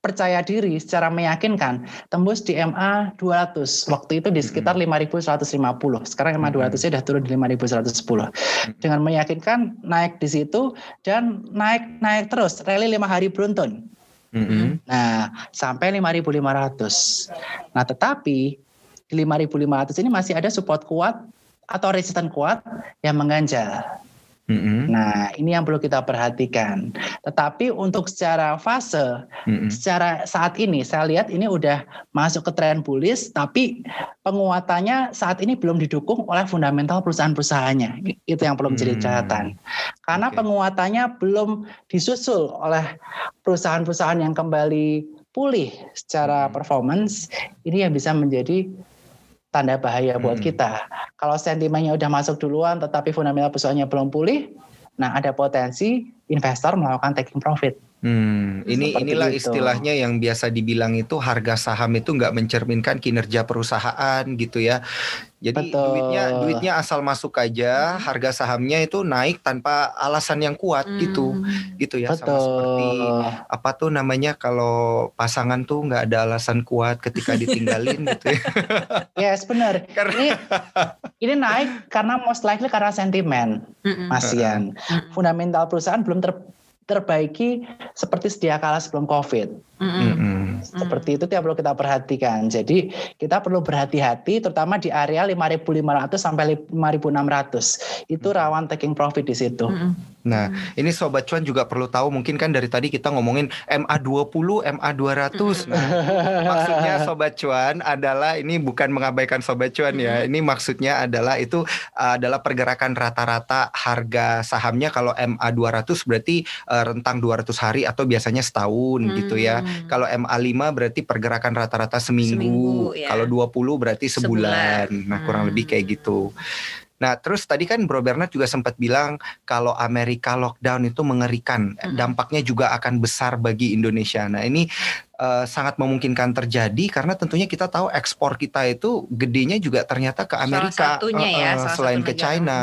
S2: percaya diri, secara meyakinkan tembus di MA 200. Waktu itu di sekitar 5.150. Sekarang MA 200 nya udah turun di 5.110. Dengan meyakinkan naik di situ dan naik naik terus, rally lima hari beruntun. Nah, sampai 5.500. Nah, tetapi di 5.500 ini masih ada support kuat atau resisten kuat yang mengganjal. Nah, ini yang perlu kita perhatikan. Tetapi untuk secara fase,
S1: Mm-mm.
S2: secara saat ini saya lihat ini udah masuk ke tren bullish, tapi penguatannya saat ini belum didukung oleh fundamental perusahaan-perusahaannya. Itu yang perlu menjadi
S1: Hmm.
S2: catatan. Karena
S1: Oke.
S2: penguatannya belum disusul oleh perusahaan-perusahaan yang kembali pulih secara performance. Ini yang bisa menjadi tanda bahaya buat
S1: Hmm.
S2: kita. Kalau sentimennya udah masuk duluan tetapi fundamental perusahaannya belum pulih, nah ada potensi investor melakukan taking profit.
S1: Hmm, ini
S2: Seperti
S1: inilah
S2: itu.
S1: istilahnya yang biasa dibilang itu harga saham itu nggak mencerminkan kinerja perusahaan gitu ya. Jadi
S2: Betul.
S1: duitnya duitnya asal masuk aja, harga sahamnya itu naik tanpa alasan yang kuat gitu.
S4: Hmm.
S1: Gitu ya sama
S2: Betul.
S1: seperti apa tuh namanya kalau pasangan tuh nggak ada alasan kuat ketika ditinggalin gitu ya.
S2: Yes, benar.
S1: Karena
S2: Ini ini naik karena most likely karena sentimen,
S4: Mm-mm.
S2: Mas Ian.
S4: Mm-mm.
S2: Fundamental perusahaan belum ter- terbaiki seperti sedia kala sebelum COVID.
S4: Mm-mm.
S2: Seperti itu yang perlu kita perhatikan. Jadi kita perlu berhati-hati terutama di area 5.500 sampai 5.600. Itu rawan taking profit di situ.
S1: Nah, ini sobat cuan juga perlu tahu mungkin kan dari tadi kita ngomongin MA20, MA200. Nah, maksudnya sobat cuan adalah ini bukan mengabaikan sobat cuan ya. Ini maksudnya adalah itu adalah pergerakan rata-rata harga sahamnya kalau MA200 berarti uh, rentang 200 hari atau biasanya setahun gitu ya.
S4: Hmm.
S1: Kalau MA5 berarti pergerakan rata-rata seminggu.
S4: Seminggu, ya.
S1: Kalau 20 berarti sebulan.
S4: Sebulan.
S1: Nah, kurang
S4: Hmm.
S1: lebih kayak gitu. Nah, terus tadi kan Bro Bernard juga sempat bilang kalau Amerika lockdown itu mengerikan,
S4: Mm-mm.
S1: dampaknya juga akan besar bagi Indonesia. Nah, ini eh, sangat memungkinkan terjadi karena tentunya kita tahu ekspor kita itu gedenya juga ternyata ke
S4: Salah
S1: Amerika,
S4: satunya ya,
S1: eh,
S4: salah
S1: selain
S4: satu
S1: ke
S4: negara.
S1: China.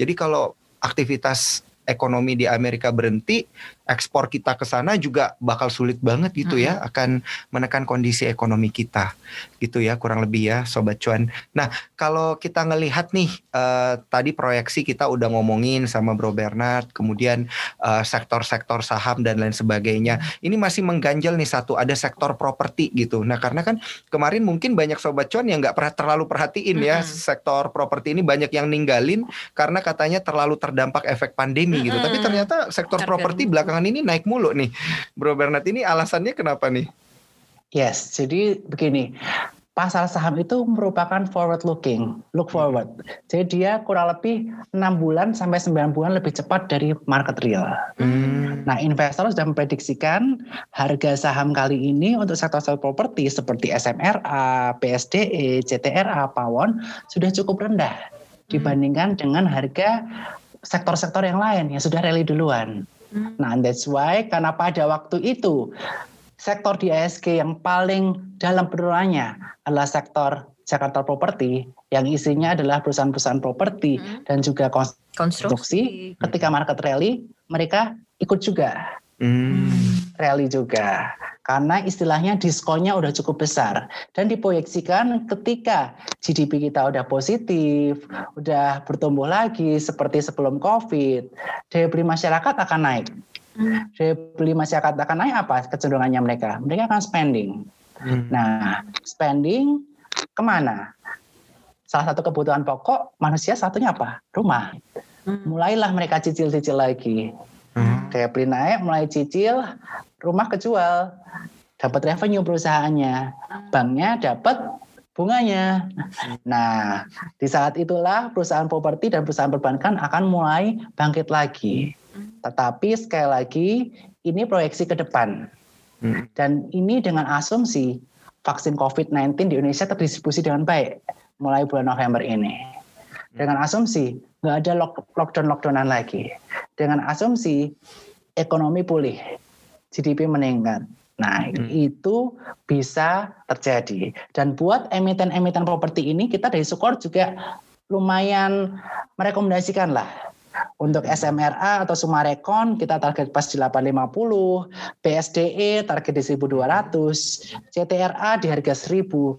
S1: Jadi kalau aktivitas ekonomi di Amerika berhenti, ekspor kita ke sana juga bakal sulit banget gitu ya, akan menekan kondisi ekonomi kita, gitu ya kurang lebih ya, sobat cuan. Nah, kalau kita ngelihat nih eh, tadi proyeksi kita udah ngomongin sama Bro Bernard, kemudian eh, sektor-sektor saham dan lain sebagainya. Ini masih mengganjal nih satu, ada sektor properti gitu. Nah, karena kan kemarin mungkin banyak sobat cuan yang nggak pernah terlalu perhatiin ya
S4: Mm-mm.
S1: sektor properti ini banyak yang ninggalin karena katanya terlalu terdampak efek pandemi gitu. Tapi ternyata sektor properti belakangan ini naik mulu nih. Bro Bernard ini alasannya kenapa nih?
S2: Yes, jadi begini. Pasar saham itu merupakan forward looking, look forward. Jadi dia kurang lebih 6 bulan sampai 9 bulan lebih cepat dari market real.
S1: Hmm.
S2: Nah, investor sudah memprediksikan harga saham kali ini untuk sektor-sektor properti seperti SMRA, PSDE, CTRA, Pawon sudah cukup rendah dibandingkan dengan harga sektor-sektor yang lain yang sudah rally duluan.
S4: Hmm.
S2: Nah, that's why karena pada waktu itu sektor di ISG yang paling dalam penurunannya adalah sektor Jakarta Property yang isinya adalah perusahaan-perusahaan properti
S4: Hmm.
S2: dan juga konstruksi.
S4: Konstruksi.
S2: Ketika market rally, mereka ikut juga
S1: Hmm.
S2: rally juga. Karena istilahnya diskonnya udah cukup besar dan diproyeksikan ketika GDP kita udah positif, udah bertumbuh lagi seperti sebelum Covid, daya beli masyarakat akan naik.
S4: Hmm.
S2: Daya beli masyarakat akan naik apa kecenderungannya mereka? Mereka akan spending.
S1: Hmm.
S2: Nah, spending ke mana? Salah satu kebutuhan pokok manusia satunya apa? Rumah.
S4: Hmm.
S2: Mulailah mereka cicil-cicil lagi.
S1: Hmm.
S2: Daya beli naik, mulai cicil, rumah kejual, dapat revenue perusahaannya, banknya dapat bunganya. Nah, di saat itulah perusahaan properti dan perusahaan perbankan akan mulai bangkit lagi. Tetapi sekali lagi, ini proyeksi ke depan. Dan ini dengan asumsi vaksin COVID-19 di Indonesia terdistribusi dengan baik mulai bulan November ini. Dengan asumsi nggak ada lock- lockdown-lockdownan lagi. Dengan asumsi ekonomi pulih, GDP meningkat. Nah,
S1: Hmm.
S2: itu bisa terjadi. Dan buat emiten-emiten properti ini, kita dari Sukor juga lumayan merekomendasikan lah. Untuk SMRA atau Sumarekon kita target pas di 850, PSDE target di 1200, CTRA di harga 1000,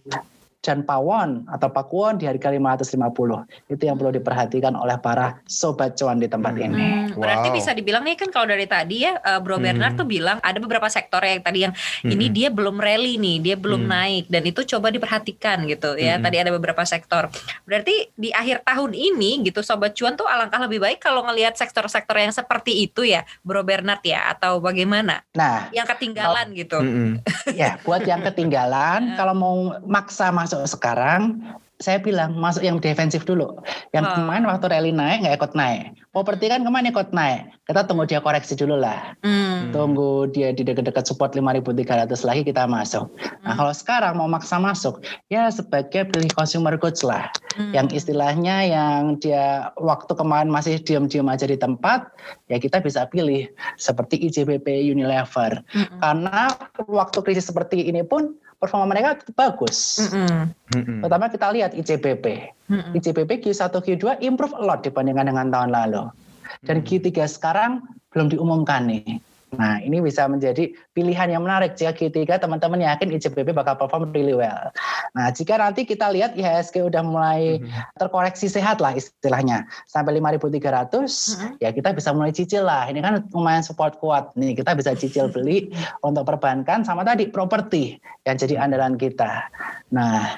S2: dan Pawon atau Pakuwon di harga 550. Itu yang perlu diperhatikan oleh para sobat cuan di tempat
S1: Hmm.
S2: ini.
S4: Hmm, berarti
S1: Wow.
S4: bisa dibilang nih kan kalau dari tadi ya uh, Bro Bernard
S1: Hmm.
S4: tuh bilang ada beberapa sektor yang tadi yang ini
S1: Hmm.
S4: dia belum rally nih, dia belum
S1: Hmm.
S4: naik dan itu coba diperhatikan gitu ya.
S1: Hmm.
S4: Tadi ada beberapa sektor. Berarti di akhir tahun ini gitu sobat cuan tuh alangkah lebih baik kalau ngelihat sektor-sektor yang seperti itu ya, Bro Bernard ya atau bagaimana?
S2: Nah,
S4: Yang ketinggalan gitu.
S1: Hmm.
S2: ya buat yang ketinggalan, kalau mau maksa masuk sekarang, saya bilang masuk yang defensif dulu. Yang
S4: Oh.
S2: kemarin waktu rally naik nggak ikut naik. Properti kan kemarin ikut naik. Kita tunggu dia koreksi dulu lah.
S4: Hmm.
S2: Tunggu dia di dekat-dekat support 5.300 lagi kita masuk. Nah
S4: Hmm.
S2: kalau sekarang mau maksa masuk, ya sebagai pilih consumer goods lah.
S4: Hmm.
S2: Yang istilahnya yang dia waktu kemarin masih diam-diam aja di tempat, ya kita bisa pilih seperti IJBP Unilever.
S4: Hmm.
S2: Karena waktu krisis seperti ini pun performa mereka bagus.
S4: Mm-mm.
S2: Pertama kita lihat ICBP.
S4: Mm-mm.
S2: ICBP Q1 Q2 improve a lot dibandingkan dengan tahun lalu. Dan
S1: Hmm.
S2: Q3 sekarang belum diumumkan nih. Nah, ini bisa menjadi pilihan yang menarik jika Q3 teman-teman yakin ICBP bakal perform really well. Nah, jika nanti kita lihat IHSG udah mulai
S1: Mhm.
S2: terkoreksi sehat lah istilahnya sampai 5.300
S4: Mhm.
S2: ya kita bisa mulai cicil lah. Ini kan lumayan support kuat nih. Kita bisa cicil beli untuk perbankan sama tadi properti yang jadi andalan kita. Nah,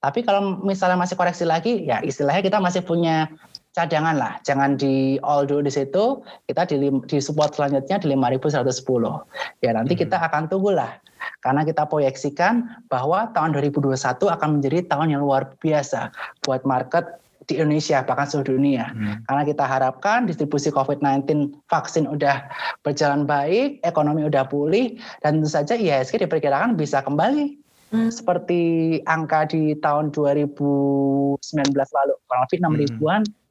S2: tapi kalau misalnya masih koreksi lagi, ya istilahnya kita masih punya cadangan lah. Jangan di all dulu di situ. Kita di, di support selanjutnya di 5.110. Ya nanti
S1: Hmm.
S2: kita akan tunggulah. Karena kita proyeksikan bahwa tahun 2021 akan menjadi tahun yang luar biasa buat market di Indonesia bahkan seluruh dunia.
S1: Hmm.
S2: Karena kita harapkan distribusi COVID-19 vaksin udah berjalan baik, ekonomi udah pulih, dan tentu saja IHSG diperkirakan bisa kembali
S4: Hmm.
S2: seperti angka di tahun 2019 lalu, kurang lebih 6
S1: Hmm.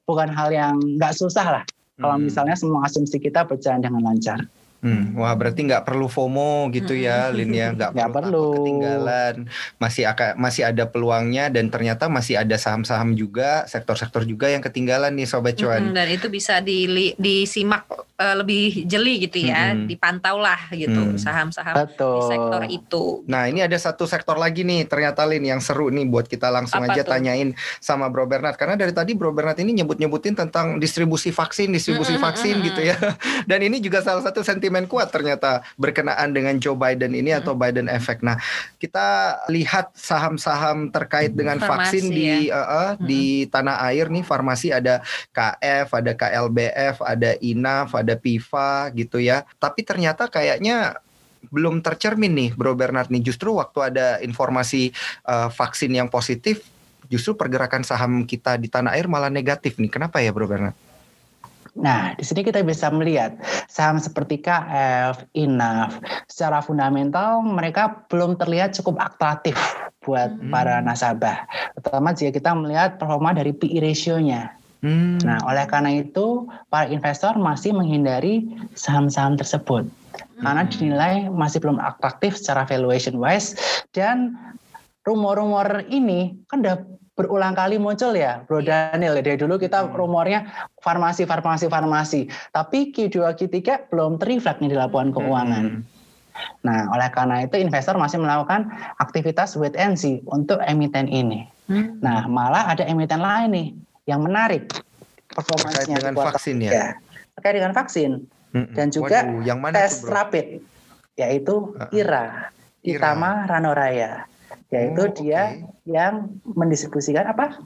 S2: Bukan hal yang nggak susah lah. Kalau
S1: Hmm.
S2: misalnya semua asumsi kita berjalan dengan lancar.
S1: Hmm, wah berarti nggak perlu FOMO gitu ya, Lin ya, nggak perlu,
S2: perlu.
S1: ketinggalan, masih akan masih ada peluangnya dan ternyata masih ada saham-saham juga, sektor-sektor juga yang ketinggalan nih sobat cuan.
S4: Mm-mm, dan itu bisa dili- disimak eh, lebih jeli gitu ya,
S1: Mm-mm.
S4: dipantau lah gitu
S1: Mm.
S4: saham-saham di sektor itu.
S1: Nah ini ada satu sektor lagi nih ternyata Lin yang seru nih buat kita langsung
S4: Apa
S1: aja
S4: tuh?
S1: tanyain sama Bro Bernard karena dari tadi Bro Bernard ini nyebut-nyebutin tentang distribusi vaksin, distribusi
S4: Mm-mm,
S1: vaksin
S4: mm-mm.
S1: gitu ya. Dan ini juga salah satu sentimen kuat ternyata berkenaan dengan Joe Biden ini atau Biden effect. Nah kita lihat saham-saham terkait dengan
S4: Farmasi
S1: vaksin di eh, eh, di tanah air nih farmasi ada KF, ada KLBF, ada INAF, ada PIVA gitu ya. Tapi ternyata kayaknya belum tercermin nih Bro Bernard nih justru waktu ada informasi eh, vaksin yang positif justru pergerakan saham kita di tanah air malah negatif nih. Kenapa ya Bro Bernard?
S2: Nah, di sini kita bisa melihat saham seperti KF, INAF, secara fundamental mereka belum terlihat cukup atraktif buat
S1: Hmm.
S2: para nasabah. Terutama jika kita melihat performa dari PE ratio-nya.
S1: Hmm.
S2: Nah, oleh karena itu para investor masih menghindari saham-saham tersebut karena
S1: Hmm.
S2: dinilai masih belum atraktif secara valuation wise dan rumor-rumor ini kan udah berulang kali muncul ya, Bro Daniel. Dari dulu kita
S1: Hmm.
S2: rumornya farmasi, farmasi, farmasi. Tapi Q2, Q3 belum terreflect nih di laporan keuangan.
S1: Hmm.
S2: Nah, oleh karena itu investor masih melakukan aktivitas wait and see untuk emiten ini.
S4: Hmm.
S2: Nah, malah ada emiten lain nih yang menarik
S1: Terkait
S2: performanya
S1: dengan
S2: di kuartal
S1: vaksin ya?
S2: Terkait dengan vaksin
S1: Mm-mm.
S2: dan juga
S1: Waduh, yang mana
S2: tes
S1: Bro?
S2: rapid yaitu
S1: Uh-uh.
S2: IRA,
S1: IRA.
S2: Itama Ranoraya. Yaitu
S1: Oh,
S2: dia
S1: oke.
S2: yang mendistribusikan apa?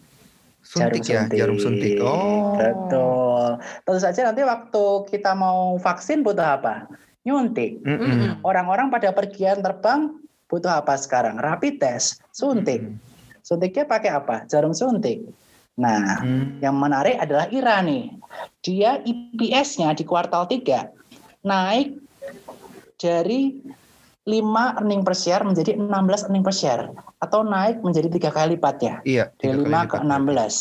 S1: suntik ya, jarum suntik. Oh.
S2: Betul. Tentu saja nanti waktu kita mau vaksin butuh apa? Nyuntik.
S1: Mm-mm.
S4: Mm-mm.
S2: Orang-orang pada pergian terbang butuh apa sekarang? Rapid test, suntik.
S1: Mm.
S2: Suntiknya pakai apa? Jarum suntik. Nah,
S1: Hmm.
S2: yang menarik adalah IRA nih. Dia EPS-nya di kuartal 3 naik dari 5 earning per share menjadi 16 earning per share atau naik menjadi tiga kali lipatnya
S1: Iya,
S2: dari
S1: kali
S2: 5 ke
S1: lipat.
S2: 16.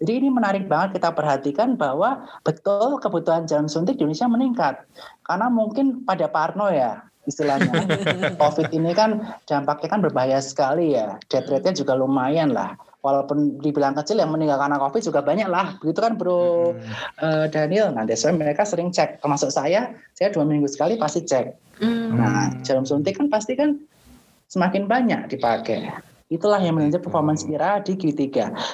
S2: Jadi ini menarik banget kita perhatikan bahwa betul kebutuhan jarum suntik di Indonesia meningkat. Karena mungkin pada parno ya istilahnya. COVID ini kan dampaknya kan berbahaya sekali ya. Death rate-nya juga lumayan lah. Walaupun dibilang kecil yang meninggal karena COVID juga banyak lah. Begitu kan bro eh, Daniel. Nah biasanya mereka sering cek. Termasuk saya, saya dua minggu sekali pasti cek.
S4: Hmm.
S2: Nah jarum suntik kan pasti kan semakin banyak dipakai. Itulah yang menunjukkan performance IRA di Q3.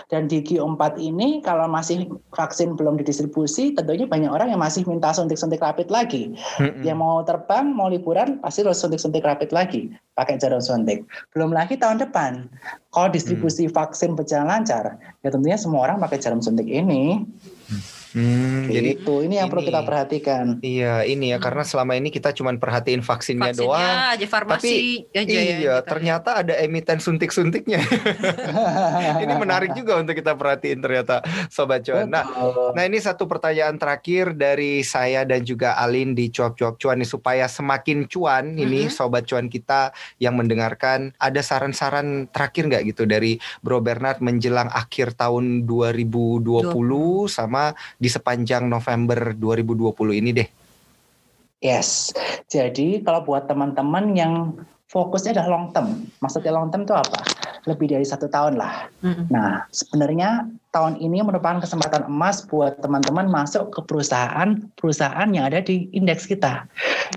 S2: Dan di Q4 ini kalau masih vaksin belum didistribusi, tentunya banyak orang yang masih minta suntik-suntik rapid lagi.
S1: Mm-mm.
S2: Yang mau terbang, mau liburan, pasti harus suntik-suntik rapid lagi. Pakai jarum suntik. Belum lagi tahun depan. Kalau distribusi vaksin berjalan lancar, ya tentunya semua orang pakai jarum suntik ini.
S1: Hmm, jadi
S2: Gitu. Ini yang perlu
S1: ini-
S2: kita perhatikan.
S1: Iya ini ya
S4: Hmm.
S1: karena selama ini kita cuman perhatiin vaksinnya,
S4: Vaksinnya
S1: doang.
S4: aja farmasi aja ya.
S1: iya
S4: gitu.
S1: ternyata ada emiten suntik-suntiknya. ini menarik juga untuk kita perhatiin ternyata sobat cuan. Nah,
S2: Betul.
S1: nah ini satu pertanyaan terakhir dari saya dan juga Alin di cuap-cuap cuan nih supaya semakin cuan ini
S4: Mhm.
S1: sobat cuan kita yang mendengarkan ada saran-saran terakhir nggak gitu dari Bro Bernard menjelang akhir tahun 2020 sama di sepanjang November 2020 ini deh.
S2: Yes. Jadi kalau buat teman-teman yang fokusnya adalah long term. Maksudnya long term itu apa? Lebih dari satu tahun lah.
S4: Mm-mm.
S2: Nah, sebenarnya tahun ini merupakan kesempatan emas buat teman-teman masuk ke perusahaan-perusahaan yang ada di indeks kita.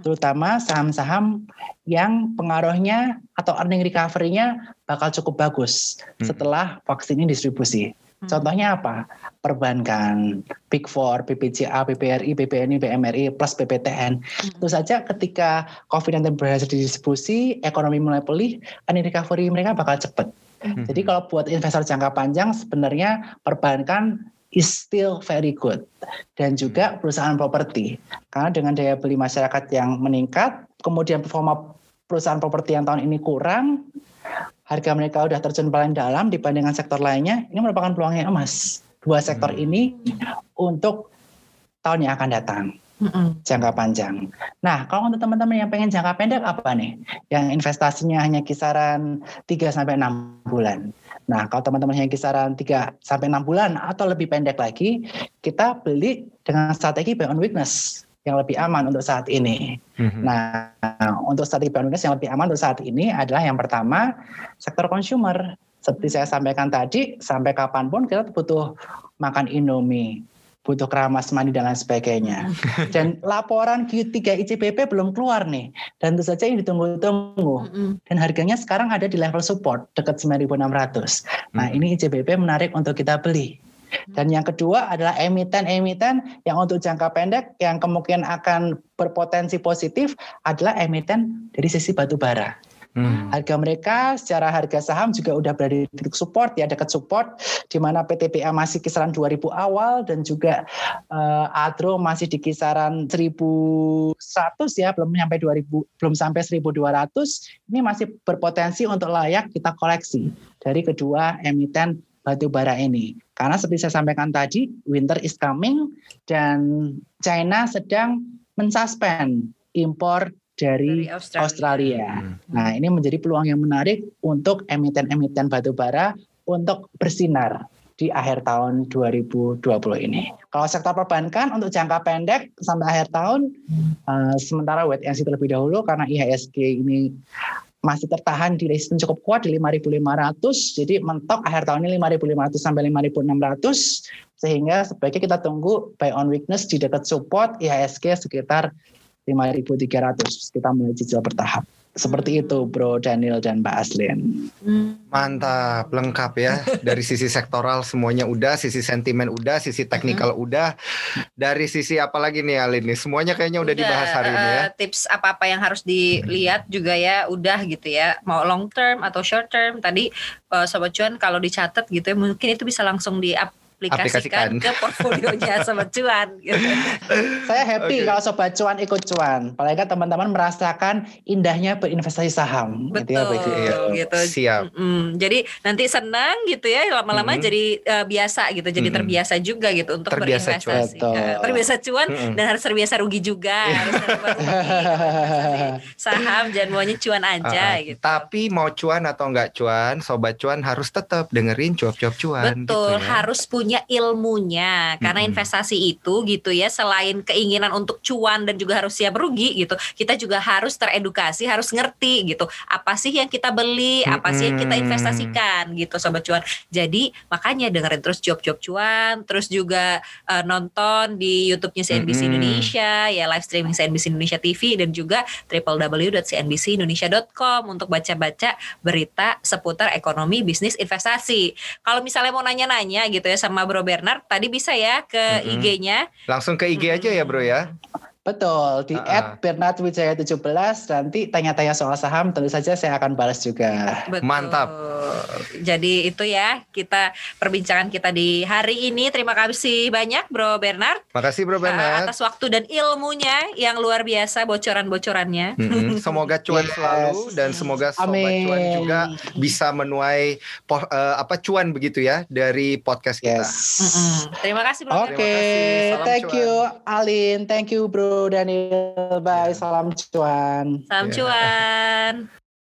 S2: Terutama saham-saham yang pengaruhnya atau earning recovery-nya bakal cukup bagus
S1: Hmm.
S2: setelah vaksin ini distribusi.
S4: Hmm.
S2: Contohnya apa? Perbankan, Big Four, BPJA, BPRI, BPNI, BMRI, plus BPTN. Tentu saja ketika COVID-19 berhasil didistribusi, ekonomi mulai pulih, earning recovery mereka bakal cepat.
S1: Hmm.
S2: Jadi kalau buat investor jangka panjang sebenarnya perbankan is still very good dan juga perusahaan properti karena dengan daya beli masyarakat yang meningkat kemudian performa perusahaan properti yang tahun ini kurang harga mereka udah terjun paling dalam dibandingkan sektor lainnya ini merupakan peluang yang emas dua sektor
S1: Hmm.
S2: ini untuk tahun yang akan datang
S4: Mm-mm.
S2: jangka panjang. Nah, kalau untuk teman-teman yang pengen jangka pendek apa nih? Yang investasinya hanya kisaran 3 sampai 6 bulan. Nah, kalau teman-teman yang kisaran 3 sampai 6 bulan atau lebih pendek lagi, kita beli dengan strategi buy on weakness yang lebih aman untuk saat ini.
S1: Mhm.
S2: Nah, untuk strategi on weakness yang lebih aman untuk saat ini adalah yang pertama sektor consumer. Seperti saya sampaikan tadi, sampai kapan pun kita butuh makan Indomie, butuh keramas mandi dan lain sebagainya. Dan laporan Q3 ICBP belum keluar nih. Dan tentu saja ini ditunggu-tunggu. Dan harganya sekarang ada di level support dekat 9.600. Nah, ini ICBP menarik untuk kita beli. Dan yang kedua adalah emiten-emiten yang untuk jangka pendek yang kemungkinan akan berpotensi positif adalah emiten dari sisi batu bara.
S1: Hmm.
S2: Harga mereka secara harga saham juga udah berada di titik support ya dekat support di mana PTBA masih kisaran 2000 awal dan juga eh, Adro masih di kisaran 1100 ya belum sampai 2000 belum sampai 1200 ini masih berpotensi untuk layak kita koleksi dari kedua emiten batu bara ini karena seperti saya sampaikan tadi winter is coming dan China sedang mensuspend impor
S4: Dari
S2: dari
S4: Australia.
S2: Australia.
S1: Hmm.
S2: Nah, ini menjadi peluang yang menarik untuk emiten-emiten batubara untuk bersinar di akhir tahun 2020 ini. Kalau sektor perbankan untuk jangka pendek sampai akhir tahun, eh, sementara wait and see terlebih dahulu karena IHSG ini masih tertahan di resisten cukup kuat di 5.500, jadi mentok akhir tahun ini 5.500 sampai 5.600, sehingga sebaiknya kita tunggu buy on weakness di dekat support IHSG sekitar 5.300 kita mulai cicil bertahap. Seperti itu Bro Daniel dan Mbak Aslin.
S4: Hmm.
S1: Mantap, lengkap ya. Dari sisi sektoral semuanya udah, sisi sentimen udah, sisi teknikal udah. Dari sisi apa lagi nih Alin nih? Semuanya kayaknya udah, dibahas hari ini ya.
S4: eh, Tips apa-apa yang harus dilihat juga ya udah gitu ya. Mau long term atau short term tadi eh, sobat cuan kalau dicatat gitu ya mungkin itu bisa langsung diaplikasikan
S1: Aplikasikan.
S4: ke portfolionya sobat cuan gitu.
S2: Saya happy
S1: Oke.
S2: kalau Sobat Cuan ikut cuan. Paling nggak teman-teman merasakan indahnya berinvestasi saham. Gitu ya,
S4: Betul.
S1: Iya,
S4: gitu.
S1: Siap.
S4: Mm-mm. Jadi nanti senang gitu ya lama-lama
S1: Mm-mm.
S4: jadi eh, biasa gitu, jadi
S1: Mm-mm.
S4: terbiasa juga gitu untuk
S1: Terbiasa cuan.
S4: berinvestasi.
S2: Betul.
S4: Eh, terbiasa cuan
S1: Mm-mm.
S4: dan harus terbiasa rugi juga, harus terbiasa rugi, investasi saham jangan maunya cuan aja
S1: Ah, ah.
S4: gitu.
S1: Tapi mau cuan atau nggak cuan, sobat cuan harus tetap dengerin cuap-cuap cuan.
S4: Betul,
S1: gitu ya.
S4: harus punya ilmunya karena
S1: Mm-mm.
S4: investasi itu gitu ya selain keinginan untuk cuan dan juga harus siap rugi gitu, kita juga harus teredukasi, harus ngerti gitu. Apa sih yang kita beli, apa sih yang kita investasikan gitu sobat cuan. Jadi makanya dengerin terus job-job cuan, terus juga eh, nonton di YouTube-nya CNBC
S1: Mm-mm.
S4: Indonesia, ya live streaming CNBC Indonesia TV dan juga www.cnbcindonesia.com untuk baca-baca berita seputar ekonomi, bisnis, investasi. Kalau misalnya mau nanya-nanya gitu ya sama Bro Bernard, tadi bisa ya ke
S1: Mm-mm.
S4: IG-nya.
S1: Langsung ke IG aja ya bro ya.
S2: Betul, di
S1: Ah, ah.
S2: @bernardwijaya17 nanti tanya-tanya soal saham tentu saja saya akan balas juga.
S4: Betul.
S1: Mantap.
S4: Jadi itu ya kita perbincangan kita di hari ini. Terima kasih banyak Bro Bernard
S1: Makasih bro
S4: uh,
S1: Bernard.
S4: atas waktu dan ilmunya yang luar biasa bocoran-bocorannya.
S1: Mm-mm. Semoga cuan
S2: Yes.
S1: selalu dan semoga sobat
S2: Amin.
S1: cuan juga bisa menuai po- eh, apa cuan begitu ya dari podcast kita.
S2: Yes.
S4: Mm-mm. Terima kasih Bro.
S2: Oke,
S1: Terima kasih. Salam
S2: thank
S1: cuan.
S2: you Alin, thank you Bro Daniel, bye, salam cuan.
S4: Salam
S1: Ya.
S4: cuan.